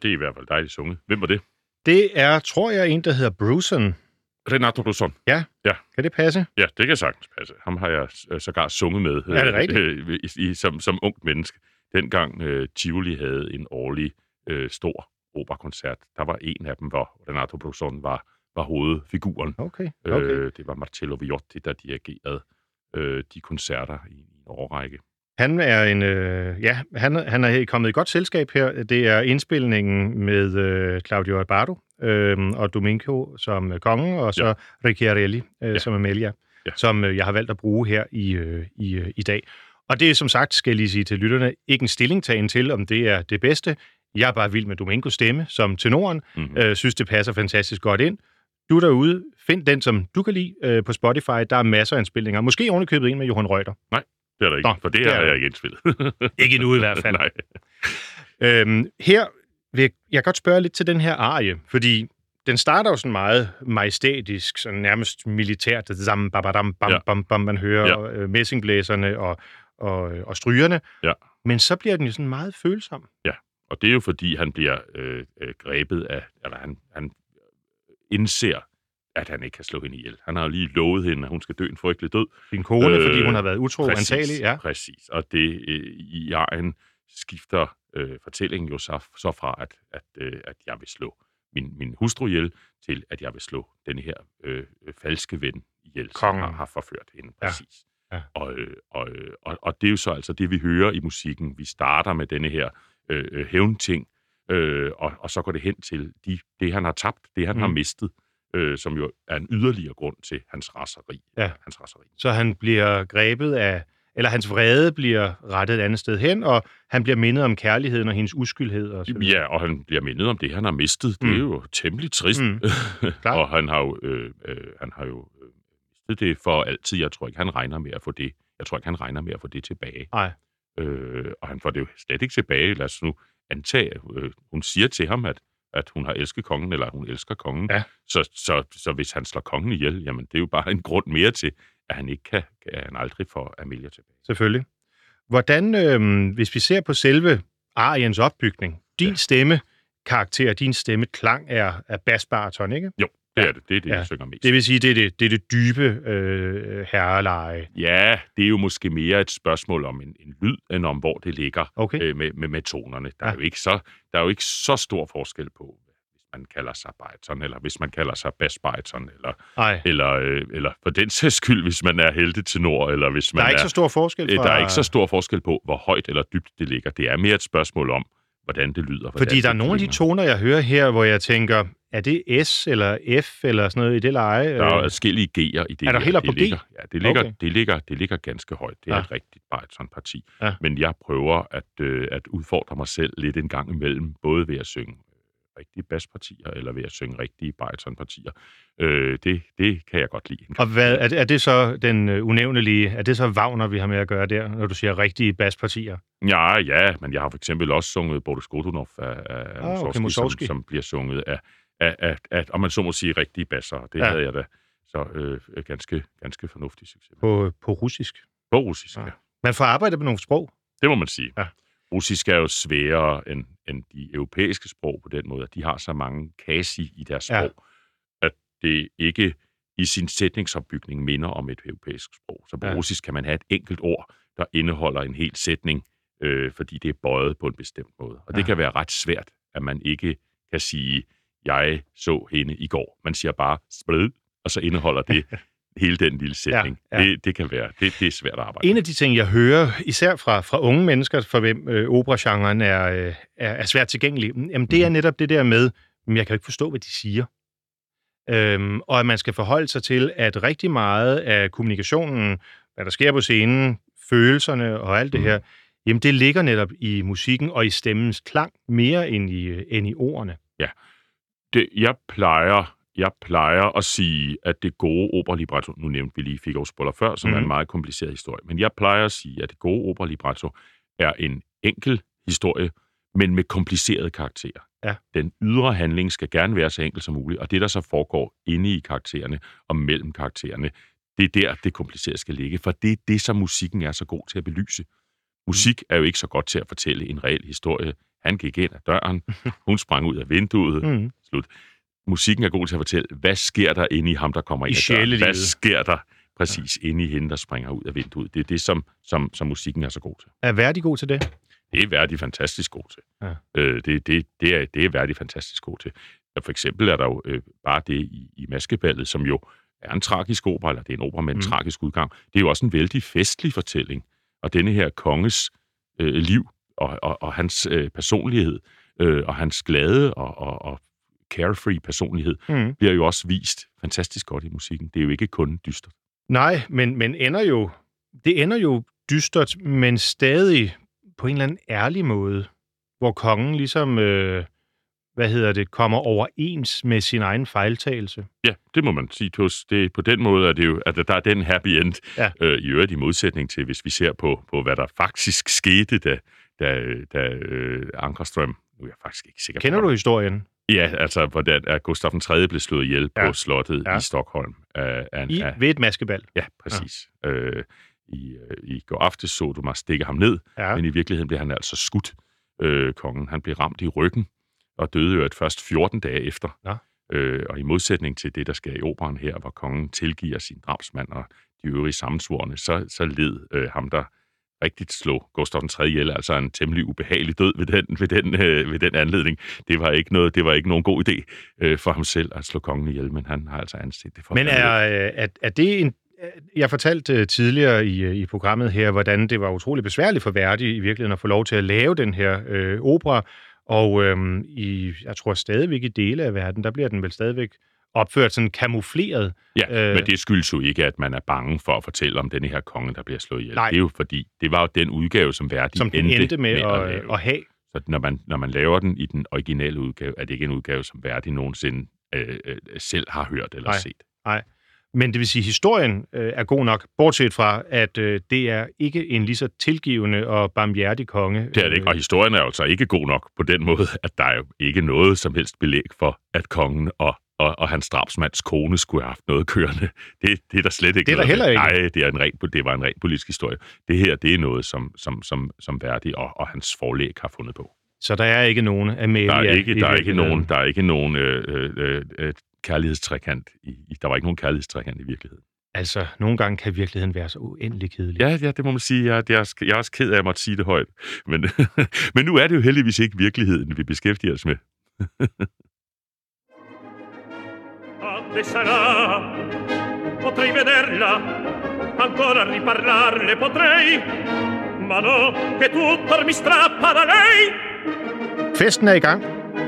Det er i hvert fald dejligt sunget. Hvem var det? Det er, tror jeg, en, der hedder Bruson. Renato Brusson. Kan det passe? Ja, det kan sagtens passe. Ham har jeg sågar sunget med. Er det rigtigt? øh, i, i, som, som ungt menneske. Dengang øh, Tivoli havde en årlig øh, stor operakoncert, der var en af dem, hvor Renato Brusson var, var hovedfiguren. Okay, okay. Øh, det var Marcello Viotti, der dirigerede øh, de koncerter i, i en årrække. Han er en, øh, ja, han, han er kommet i godt selskab her. Det er indspilningen med øh, Claudio Abbado øh, og Domingo som øh, konge, og så ja. Ricciarelli øh, Ja. som Amelia, Ja. som øh, jeg har valgt at bruge her i, øh, i, øh, i dag. Og det er som sagt, skal jeg lige sige til lytterne, ikke en stillingtagen til, om det er det bedste. Jeg er bare vild med Domingos stemme som tenoren. Mm-hmm. Øh, synes, det passer fantastisk godt ind. Du derude, find den, som du kan lide øh, på Spotify. Der er masser af indspilninger. Måske ovenikøbet en med Johan Reuter. Det er der ikke, Nå, for det, det er har jeg ikke indspillet. Ikke endnu i hvert fald. Nej. Øhm, her vil jeg, jeg godt spørge lidt til den her arie, fordi den starter jo sådan meget majestætisk, sådan nærmest militært, zam, babadam, bam, Ja. bam, bam, man hører Ja. ja. messingblæserne og, og, og strygerne. Ja. Men så bliver den jo sådan meget følsom. Og det er jo fordi, han bliver øh, øh, grebet af, eller han, han indser, at han ikke kan slå hende ihjel. Han har jo lige lovet hende, at hun skal dø en frygtelig død. Din kone, øh, Øh, fordi hun har været utro præcis, antagelig. Ja. Præcis, og det øh, i egen skifter øh, fortællingen jo så, så fra, at, at, øh, at jeg vil slå min, min hustru ihjel, til at jeg vil slå den her øh, øh, falske ven ihjel, som Kongen. har, har forført hende. Ja. Præcis. Ja. Og, øh, og, øh, og, og det er jo så altså det, vi hører i musikken. Vi starter med denne her øh, øh, hævnting, øh, og, og så går det hen til de, det, han har tabt, det, han mm. har mistet, øh, som jo er en yderligere grund til hans raseri. Ja. Hans raseri. Så han bliver grebet af, eller hans vrede bliver rettet et andet sted hen, og han bliver mindet om kærligheden og hendes uskyldhed. Og så videre. Ja, og han bliver mindet om det, han har mistet. Det er Mm. jo temmelig trist. Mm. Klart. og han har jo, øh, øh, han har jo øh, mistet det for altid. Jeg tror ikke, han regner med at få det. Jeg tror ikke, han regner med at få det tilbage. Nej. Øh, og han får det jo slet ikke tilbage. Lad os nu antage, øh, hun siger til ham, at, at hun har elsket kongen, eller at hun elsker kongen. Ja. Så, så, så hvis han slår kongen ihjel, jamen det er jo bare en grund mere til, at han ikke kan, at han aldrig får Amelia tilbage. Selvfølgelig. Hvordan, øh, hvis vi ser på selve ariens opbygning, din Ja. stemme karakter, din stemme klang er, er basbaraton, ikke? Jo, det Ja. er det. Det er det, Ja. jeg synger mest. Det vil sige, det er det, det, er det dybe øh, herreleje. Ja, det er jo måske mere et spørgsmål om en, en lyd, end om hvor det ligger Okay. øh, med, med, med tonerne. Der, ja. Er jo ikke så, der er jo ikke så stor forskel på, hvis man kalder sig bariton, eller hvis man kalder sig basbariton, eller, Nej, eller, øh, eller for den sags skyld, hvis man er heltetenor, eller hvis der man er ikke så stor forskel øh, fra... der er ikke så stor forskel på, hvor højt eller dybt det ligger. Det er mere et spørgsmål om, hvordan det lyder. hvordan Fordi der er nogle af de toner, jeg hører her, hvor jeg tænker, er det S eller F eller sådan noget i det leje? Der er jo Øh, G'er i det Er der helt på G? ligger, Ja, det ligger, Okay. det, ligger, det ligger ganske højt. Det er Ja. et rigtigt baritonparti. Ja. Men jeg prøver at, øh, at udfordre mig selv lidt en gang imellem, både ved at synge rigtige baspartier, eller ved at synge rigtige baritonpartier. Øh, det, det kan jeg godt lide. Og hvad, er, det, er det så den øh, unævnelige, er det så Wagner, vi har med at gøre der, når du siger rigtige baspartier? Ja, ja, men jeg har for eksempel også sunget Boris Godunov af, af Ah, okay, Mussorgsky. som, som bliver sunget af, af, af, af, om man så må sige, rigtige basser. Det Ja. ja. havde jeg da så øh, ganske, ganske fornuftig succes. På, på russisk. På russisk, Ja. ja. Man får arbejdet med nogle sprog. Det må man sige. Ja. Russisk er jo sværere end, end de europæiske sprog på den måde, at de har så mange kasi i deres Ja. sprog, at det ikke i sin sætningsopbygning minder om et europæisk sprog. Så på Ja. ja. russisk kan man have et enkelt ord, der indeholder en hel sætning, øh, fordi det er bøjet på en bestemt måde. Og det Ja. kan være ret svært, at man ikke kan sige, jeg så hende i går. Man siger bare, spred, og så indeholder det hele den lille sætning. Ja, ja. Det, det kan være, det, det er svært at arbejde En af de ting, jeg hører, især fra, fra unge mennesker, for hvem øh, operagenren er, øh, er, er svært tilgængelig, jamen det er Mhm. netop det der med, at jeg kan jo ikke forstå, hvad de siger. Øhm, og at man skal forholde sig til, at rigtig meget af kommunikationen, hvad der sker på scenen, følelserne og alt det Mhm. her, jamen det ligger netop i musikken og i stemmens klang, mere end i, øh, end i ordene. Det, jeg plejer jeg plejer at sige, at det gode operalibretto, nu nævnte vi lige Figaro Spoller før, som mm. er en Mhm. meget kompliceret historie, men jeg plejer at sige, at det gode operalibretto er en enkel historie, men med komplicerede karakterer. Ja. Den ydre handling skal gerne være så enkel som muligt, og det, der så foregår inde i karaktererne og mellem karaktererne, det er der, det komplicerede skal ligge, for det er det, som musikken er så god til at belyse. Musik er jo ikke så godt til at fortælle en reel historie. Han gik ind ad døren, hun sprang ud af vinduet. Mm. Slut. Musikken er god til at fortælle, hvad sker der inde i ham, der kommer ind I ad døren? Hvad sker der præcis inde i hende, der springer ud af vinduet? Det er det, som, som, som musikken er så god til. Er Verdi god til det? Det er Verdi fantastisk god til. Ja. Øh, det, det, det, er, det er Verdi fantastisk god til. For eksempel er der jo øh, bare det i, i Maskeballet, som jo er en tragisk opera, eller det er en opera med en mm. tragisk udgang. Det er jo også en vældig festlig fortælling. Og denne her konges øh, liv og, og, og hans øh, personlighed, øh, og hans glade og, og, og carefree personlighed, Mm. bliver jo også vist fantastisk godt i musikken. Det er jo ikke kun dystert. Nej, men, men ender jo, det ender jo dystert, men stadig på en eller anden ærlig måde, hvor kongen ligesom, øh, hvad hedder det, kommer overens med sin egen fejltagelse. Ja, det må man sige. Tos. Det, på den måde er det jo, at der er den happy end, Ja. øh, i øvrigt i modsætning til, hvis vi ser på, på hvad der faktisk skete, da, da, da øh, Ankerstrøm, nu er jeg faktisk ikke sikker Kender på, du historien? Ja, altså, hvordan at Gustav den 3. blev slået ihjel Ja. på slottet Ja. ja. i Stockholm. Af, af, I, af, ved et maskebal. ja, præcis. Ja. Øh, I, øh, I går aftes så du mig stikke ham ned, Ja. ja. men i virkeligheden blev han altså skudt, øh, kongen. Han blev ramt i ryggen og døde jo et først 14 dage efter. Nå. Øh, og i modsætning til det, der sker i operan her, hvor kongen tilgiver sin drabsmand og de øvrige sammensvorne, så, så led øh, ham, der rigtigt slog Gustav den 3. ihjel, altså en temmelig ubehagelig død ved den, ved den, øh, ved den anledning. Det var ikke noget, det var ikke nogen god idé øh, for ham selv at slå kongen ihjel, men han har altså anset det for Men er, øh, er, er det en... Jeg fortalte øh, tidligere i, øh, i programmet her, hvordan det var utrolig besværligt for Verdi i virkeligheden at få lov til at lave den her øh, opera, og øhm, i, jeg tror stadigvæk i dele af verden, der bliver den vel stadigvæk opført sådan kamufleret. Ja, Øh. men det skyldes jo ikke, at man er bange for at fortælle om denne her konge, der bliver slået ihjel. Nej. Det er jo fordi, det var jo den udgave, som Verdi som den endte med, at, at, lave. at have. Så når man, når man laver den i den originale udgave, er det ikke en udgave, som Verdi nogensinde øh, øh, selv har hørt eller Nej. set. Men det vil sige, at historien øh, er god nok, bortset fra, at øh, det er ikke en lige så tilgivende og barmhjertig konge. Det er det ikke. Og historien er altså ikke god nok på den måde, at der er jo ikke noget som helst belæg for, at kongen og, og, og hans drabsmands kone skulle have haft noget kørende. Det, det er der slet ikke Det er der heller med. ikke. Nej, det, er en ren, det var en ren politisk historie. Det her, det er noget, som, som, som, som Verdi og, og hans forlæg har fundet på. Så der er ikke nogen Amelia Der er ikke, der er ikke nogen, der er ikke nogen øh, øh, øh, øh, kærlighedstrekant. I, der var ikke nogen kærlighedstrekant i virkeligheden. Altså, nogle gange kan virkeligheden være så uendelig kedelig. Ja, ja, det må man sige. Jeg, jeg, er, jeg er også ked af, at jeg måtte sige det højt. Men, men nu er det jo heldigvis ikke virkeligheden, vi beskæftiger os med. le sarà, potrei vederla, ancora riparlarle potrei, ma no, che tutto mi strappa da lei. Festen er i gang.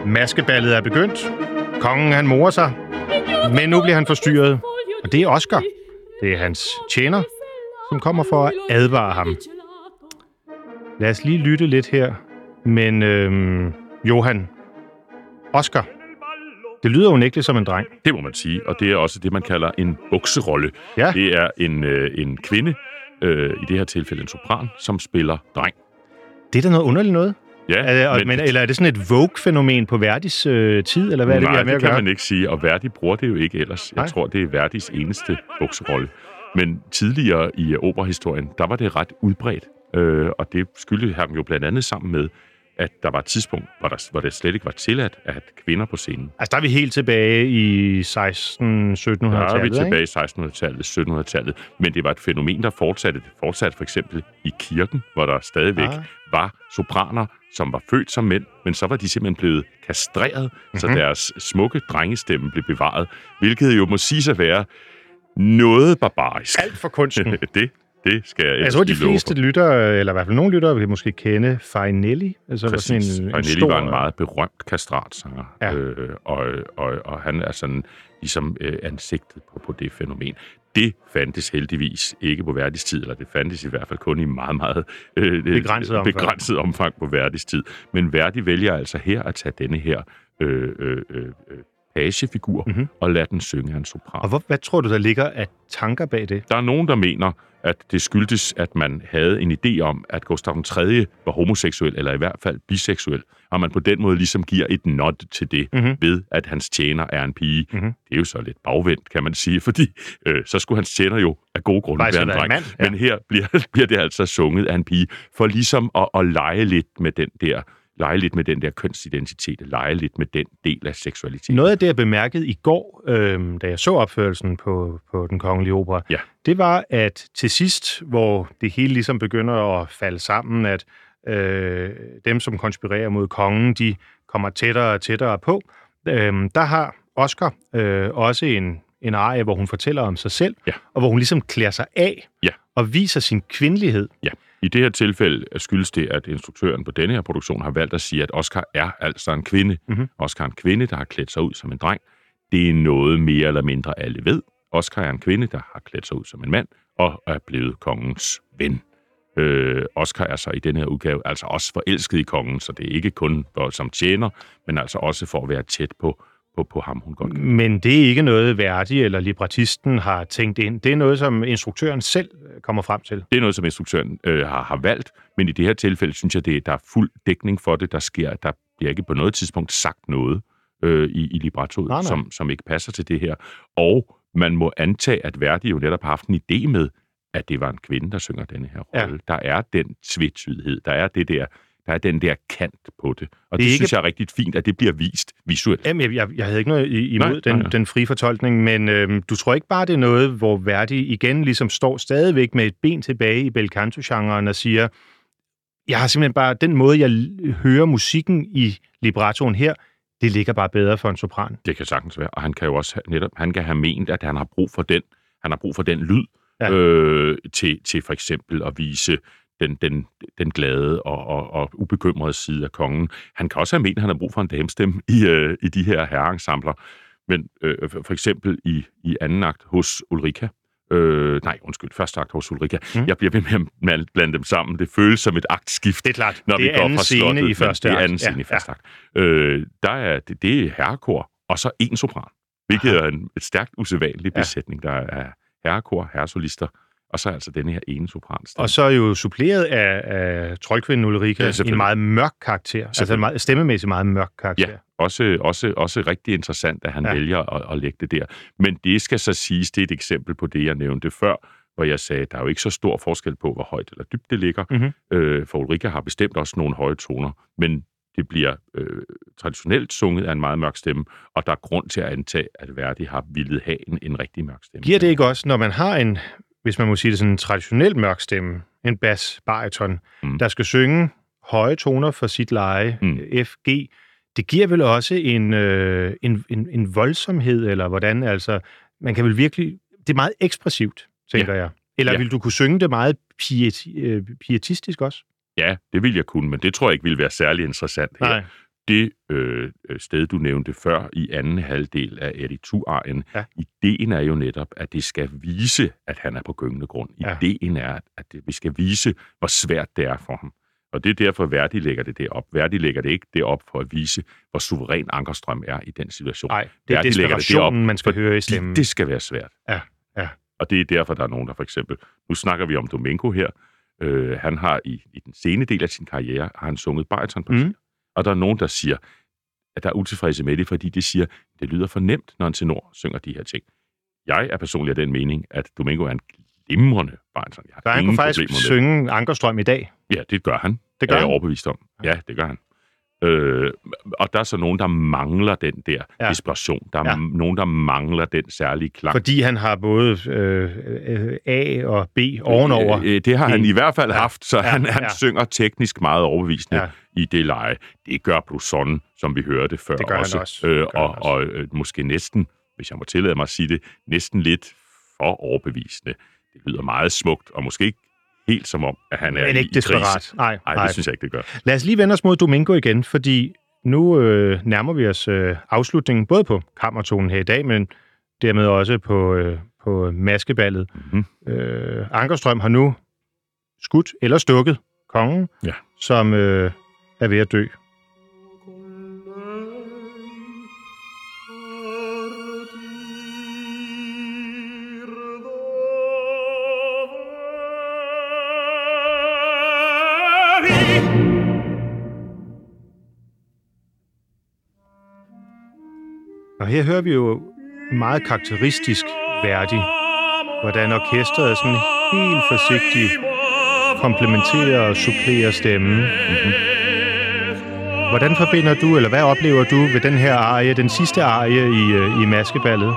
Maskeballet er begyndt. Kongen han morer sig. Men nu bliver han forstyrret. Og det er Oscar. Det er hans tjener, som kommer for at advare ham. Lad os lige lytte lidt her. Men øhm, Johan, Oscar, det lyder unægteligt som en dreng. Det må man sige, og det er også det, man kalder en bukserolle. Ja. Det er en, øh, en kvinde, øh, i det her tilfælde en sopran, som spiller dreng. Det er da noget underligt noget. Ja, Er, det, men, eller er det sådan et Vogue-fænomen på Verdis øh, tid, eller hvad er det, vi har med det kan gøre? man ikke sige, og Verdi bruger det jo ikke ellers. Jeg Nej. tror, det er Verdis eneste bukserolle. Men tidligere i øh, operahistorien, der var det ret udbredt, øh, og det skyldte ham jo blandt andet sammen med, at der var et tidspunkt, hvor, der, hvor det slet ikke var tilladt at have kvinder på scenen. Altså, der er vi helt tilbage i 16-1700-tallet, Der er vi tilbage i 1600-tallet, 1700-tallet, men det var et fænomen, der fortsatte. Det fortsatte for eksempel i kirken, hvor der stadigvæk Ah. var sopraner, som var født som mænd, men så var de simpelthen blevet kastreret, mm-hmm. så Mhm. deres smukke drengestemme blev bevaret, hvilket jo må sige at være noget barbarisk. Alt for kunsten. det, det skal jeg Jeg ellers tror, de fleste for. lytter, eller i hvert fald nogle lyttere, vil måske kende Farinelli. Altså, var sådan Præcis. en, en Farinelli stor, var en meget berømt kastratsanger, Ja. øh, og, og, og han er sådan ligesom øh, ansigtet på, på det fænomen. Det fandtes heldigvis ikke på Verdis tid, eller det fandtes i hvert fald kun i meget, meget øh, Begrænset omfang. begrænset omfang på Verdis tid. Men Verdi vælger altså her at tage denne her øh, øh, øh, øh, pagefigur Mhm. mm-hmm. og lade den synge en sopran. Og hvor, hvad tror du, der ligger af tanker bag det? Der er nogen, der mener, at det skyldtes, at man havde en idé om, at Gustav 3. var homoseksuel, eller i hvert fald biseksuel, og man på den måde ligesom giver et nod til det, Mhm. mm-hmm. ved at hans tjener er en pige. Mhm. Mm-hmm. Det er jo så lidt bagvendt, kan man sige, fordi øh, så skulle hans tjener jo af gode grunde Faktisk være en dreng. mand, ja. Men her bliver, bliver det altså sunget af en pige, for ligesom at, at lege lidt med den der lege lidt med den der kønsidentitet, lege lidt med den del af seksualiteten. Noget af det, jeg bemærkede i går, øh, da jeg så opførelsen på, på Den Kongelige Opera, Ja. det var, at til sidst, hvor det hele ligesom begynder at falde sammen, at øh, dem, som konspirerer mod kongen, de kommer tættere og tættere på, øh, der har Oscar øh, også en, en arie, hvor hun fortæller om sig selv, Ja. og hvor hun ligesom klæder sig af Ja. og viser sin kvindelighed. Ja. I det her tilfælde skyldes det, at instruktøren på denne her produktion har valgt at sige, at Oscar er altså en kvinde. Mhm. Oscar er en kvinde, der har klædt sig ud som en dreng. Det er noget mere eller mindre alle ved. Oscar er en kvinde, der har klædt sig ud som en mand og er blevet kongens ven. Øh, Oscar er så i denne her udgave altså også forelsket i kongen, så det er ikke kun for, som tjener, men altså også for at være tæt på, på, på ham, hun godt kan. Men det er ikke noget, Verdi eller librettisten har tænkt ind. Det er noget, som instruktøren selv øh, kommer frem til. Det er noget, som instruktøren øh, har, har valgt, men i det her tilfælde synes jeg, det, der er fuld dækning for det. Der sker, der bliver ikke på noget tidspunkt sagt noget øh, i, i librettoet, Nej, nej. som, som ikke passer til det her. Og man må antage, at Verdi jo netop har haft en idé med, at det var en kvinde, der synger denne her Ja. rolle. Der er den tvetydighed, der er det der, der er den der kant på det. Og det, Det ikke- synes jeg er rigtig fint, at det bliver vist visuelt. Jamen, jeg, jeg, jeg havde ikke noget imod Nej, den, nej, nej. den frie fortolkning, men øhm, du tror ikke bare, det er noget, hvor Verdi igen ligesom står stadigvæk med et ben tilbage i bel canto-genren og siger, jeg har simpelthen bare, den måde, jeg hører musikken i librettoen her, det ligger bare bedre for en sopran. Det kan sagtens være, og han kan jo også netop, han kan have ment, at han har brug for den, han har brug for den lyd, ja. øh, til, til for eksempel at vise den, den, den glade og, og, og ubekymrede side af kongen. Han kan også have ment, at han har brug for en damestemme i, øh, i de her herreensembler. Men øh, for for eksempel i, i anden akt hos Ulrika, Øh, nej, undskyld, første akt hos Ulrika. Mm. Jeg bliver ved med at blande dem sammen. Det føles som et aktskift. Det er klart. når det vi er går anden fra scene i første Det er akt. anden scene Ja, i første akt. Øh, der er, det, det er herrekor, og så en sopran. Hvilket Aha. er en et stærkt usædvanlig Ja. besætning. Der er herrekor, herresolister, og så altså denne her ene sopran. Og så er jo suppleret af, af troldkvinden Ulrika Ja, en meget mørk karakter. Altså en meget, stemmemæssigt meget mørk karakter. Ja, også, også, også rigtig interessant, at han Ja. vælger at, at lægge det der. Men det skal så siges, det er et eksempel på det, jeg nævnte før, hvor jeg sagde, at der er jo ikke så stor forskel på, hvor højt eller dybt det ligger. Mhm. Øh, for Ulrika har bestemt også nogle høje toner, men det bliver øh, traditionelt sunget af en meget mørk stemme, og der er grund til at antage, at Verdi har ville have en, en rigtig mørk stemme. Giver det ikke også, når man har en, hvis man må sige det sådan en traditionel mørk stemme, en bas, bariton, mm. Der skal synge høje toner for sit leje, mm. Mm. F, G, det giver vel også en, øh, en, en, en voldsomhed, eller hvordan, altså, man kan vel virkelig, det er meget ekspressivt, tænker ja. jeg. Eller ja. Vil du kunne synge det meget piet, øh, pietistisk også? Ja, det vil jeg kunne, men det tror jeg ikke ville være særlig interessant her. Det øh, øh, sted, du nævnte før i anden halvdel af Eritu-arien, Ja. ideen er jo netop, at det skal vise, at han er på gyngende grund. Ja. Ideen er, at det, vi skal vise, hvor svært det er for ham. Og det er derfor, Verdi lægger det derop. Verdi lægger det ikke derop for at vise, hvor suveræn Ankerstrøm er i den situation. Nej, det er Verdi lægger det desperationen, man skal høre i stemmen. Det skal være svært. Ja, ja. Og det er derfor, der er nogen, der for eksempel... Nu snakker vi om Domingo her. Øh, han har i, i den sene del af sin karriere, har han sunget baritonpartier. Mm. Og der er nogen, der siger, at der er utilfredse med det, fordi de siger, det lyder for nemt, når en tenor synger de her ting. Jeg er personligt af den mening, at Domingo er en glimrende bariton. Jeg har Så han kunne faktisk synge Ankerstrøm i dag. Ja, det gør han. Det gør er jeg han. overbevist om. Ja, det gør han. Øh, og der er så nogen, der mangler den der Ja. desperation. Der er Ja. nogen, der mangler den særlige klang. Fordi han har både øh, øh, A og B ovenover. Øh, øh, det har han En- i hvert fald Ja. haft, så Ja, han, han ja. synger teknisk meget overbevisende Ja. i det leje. Det gør Blusson, som vi hørte før Det gør han også. også. Øh, gør han og og øh, måske næsten, hvis jeg må tillade mig at sige det, næsten lidt for overbevisende. Det lyder meget smukt, og måske ikke helt som om, at han er Men i, ikke i desperat. krise. Nej, Nej, det synes jeg ikke, det gør. Lad os lige vende os mod Domingo igen, fordi nu øh, nærmer vi os øh, afslutningen, både på kammertonen her i dag, men dermed også på, øh, på maskeballet. Mm-hmm. Øh, Ankerstrøm har nu skudt eller stukket kongen, Ja. som øh, er ved at dø. Her hører vi jo meget karakteristisk værdig, hvordan orkestret sådan helt forsigtigt komplementerer og supplerer stemmen. Mm-hmm. Hvordan forbinder du, eller hvad oplever du ved den her arie, den sidste arie i, øh, i maskeballet?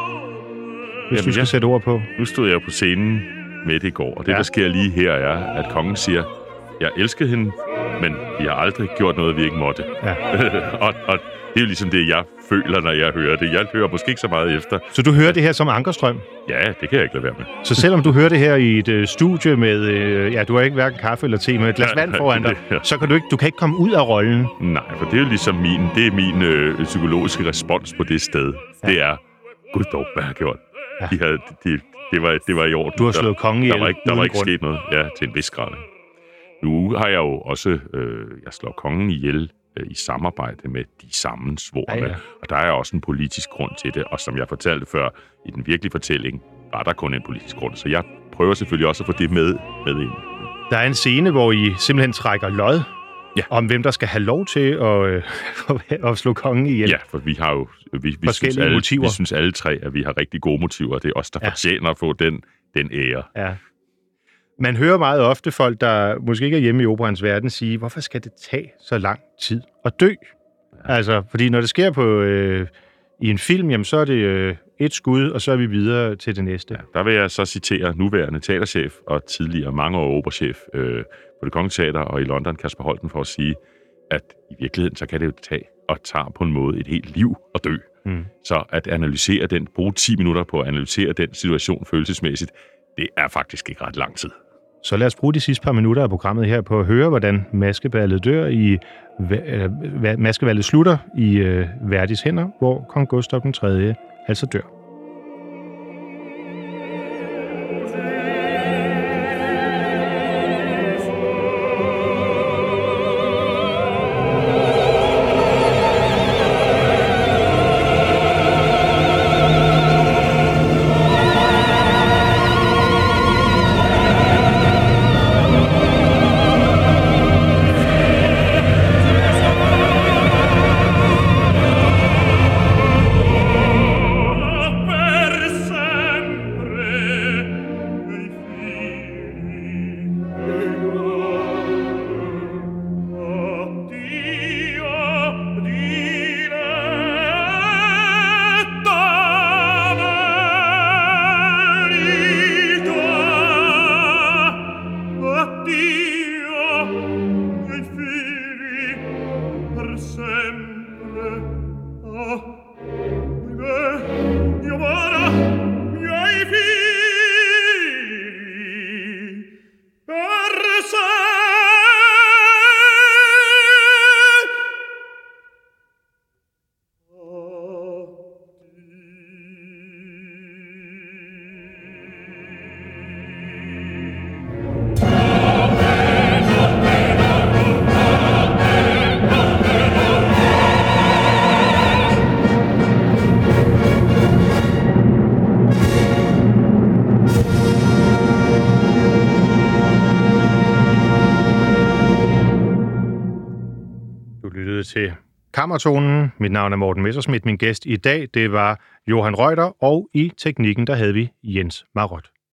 Hvis Jamen, du skal jeg- sætte ord på. Nu stod jeg på scenen med det i går, og det, Ja. ja. der sker lige her, er, at kongen siger, jeg elskede hende, men vi har aldrig gjort noget, vi ikke måtte. Ja. og, og det er jo ligesom det, jeg føler, når jeg hører det. Jeg hører måske ikke så meget efter. Så du hører det her som Ankerstrøm? Ja, det kan jeg ikke lade være med. Så selvom du hører det her i et øh, studie med, øh, ja, du har ikke hverken kaffe eller te, men et glas Ja, vand foran dig, ja. så kan du ikke, du kan ikke komme ud af rollen. Nej, for det er jo ligesom min, det er min øh, psykologiske respons på det sted. Ja. Det er, gud dog, hvad har jeg gjort? Ja. Ja. De havde, de, det, var, det var i orden. Du har slået kongen ihjel Der var ikke, der var ikke grund. sket noget. Ja, til en vis grad. Nu har jeg jo også, øh, jeg slår kongen ihjel øh, i samarbejde med de sammensvorene. Ja, Ja, ja. Og der er også en politisk grund til det. Og som jeg fortalte før, i den virkelige fortælling, var der kun en politisk grund. Så jeg prøver selvfølgelig også at få det med, med ind. Der er en scene, hvor I simpelthen trækker lod Ja. om, hvem der skal have lov til at, øh, at slå kongen ihjel. Ja, for vi har jo vi, vi synes, alle, motiver. vi synes alle tre, at vi har rigtig gode motiver, og det er os, der ja. fortjener at få den, den ære. Ja. Man hører meget ofte folk, der måske ikke er hjemme i operans verden, sige, hvorfor skal det tage så lang tid at dø? Ja. Altså, fordi når det sker på, øh, i en film, jamen, så er det øh, et skud, og så er vi videre til det næste. Ja, der vil jeg så citere nuværende teaterchef og tidligere mange år operachef øh, på det Kongelige Teater og i London, Kasper Holten, for at sige, at i virkeligheden, så kan det jo tage og tager på en måde et helt liv at dø. Mm. Så at analysere den, bruge 10 minutter på at analysere den situation følelsesmæssigt, det er faktisk ikke ret lang tid. Så lad os bruge de sidste par minutter af programmet her på at høre, hvordan maskeballet dør i øh, maskeballet slutter i øh, Verdis hænder, hvor kong Gustav den 3. altså dør. Kammertonen. Mit navn er Morten Messersmith. Min gæst i dag, det var Johan Reuter, og i teknikken, der havde vi Jens Marot.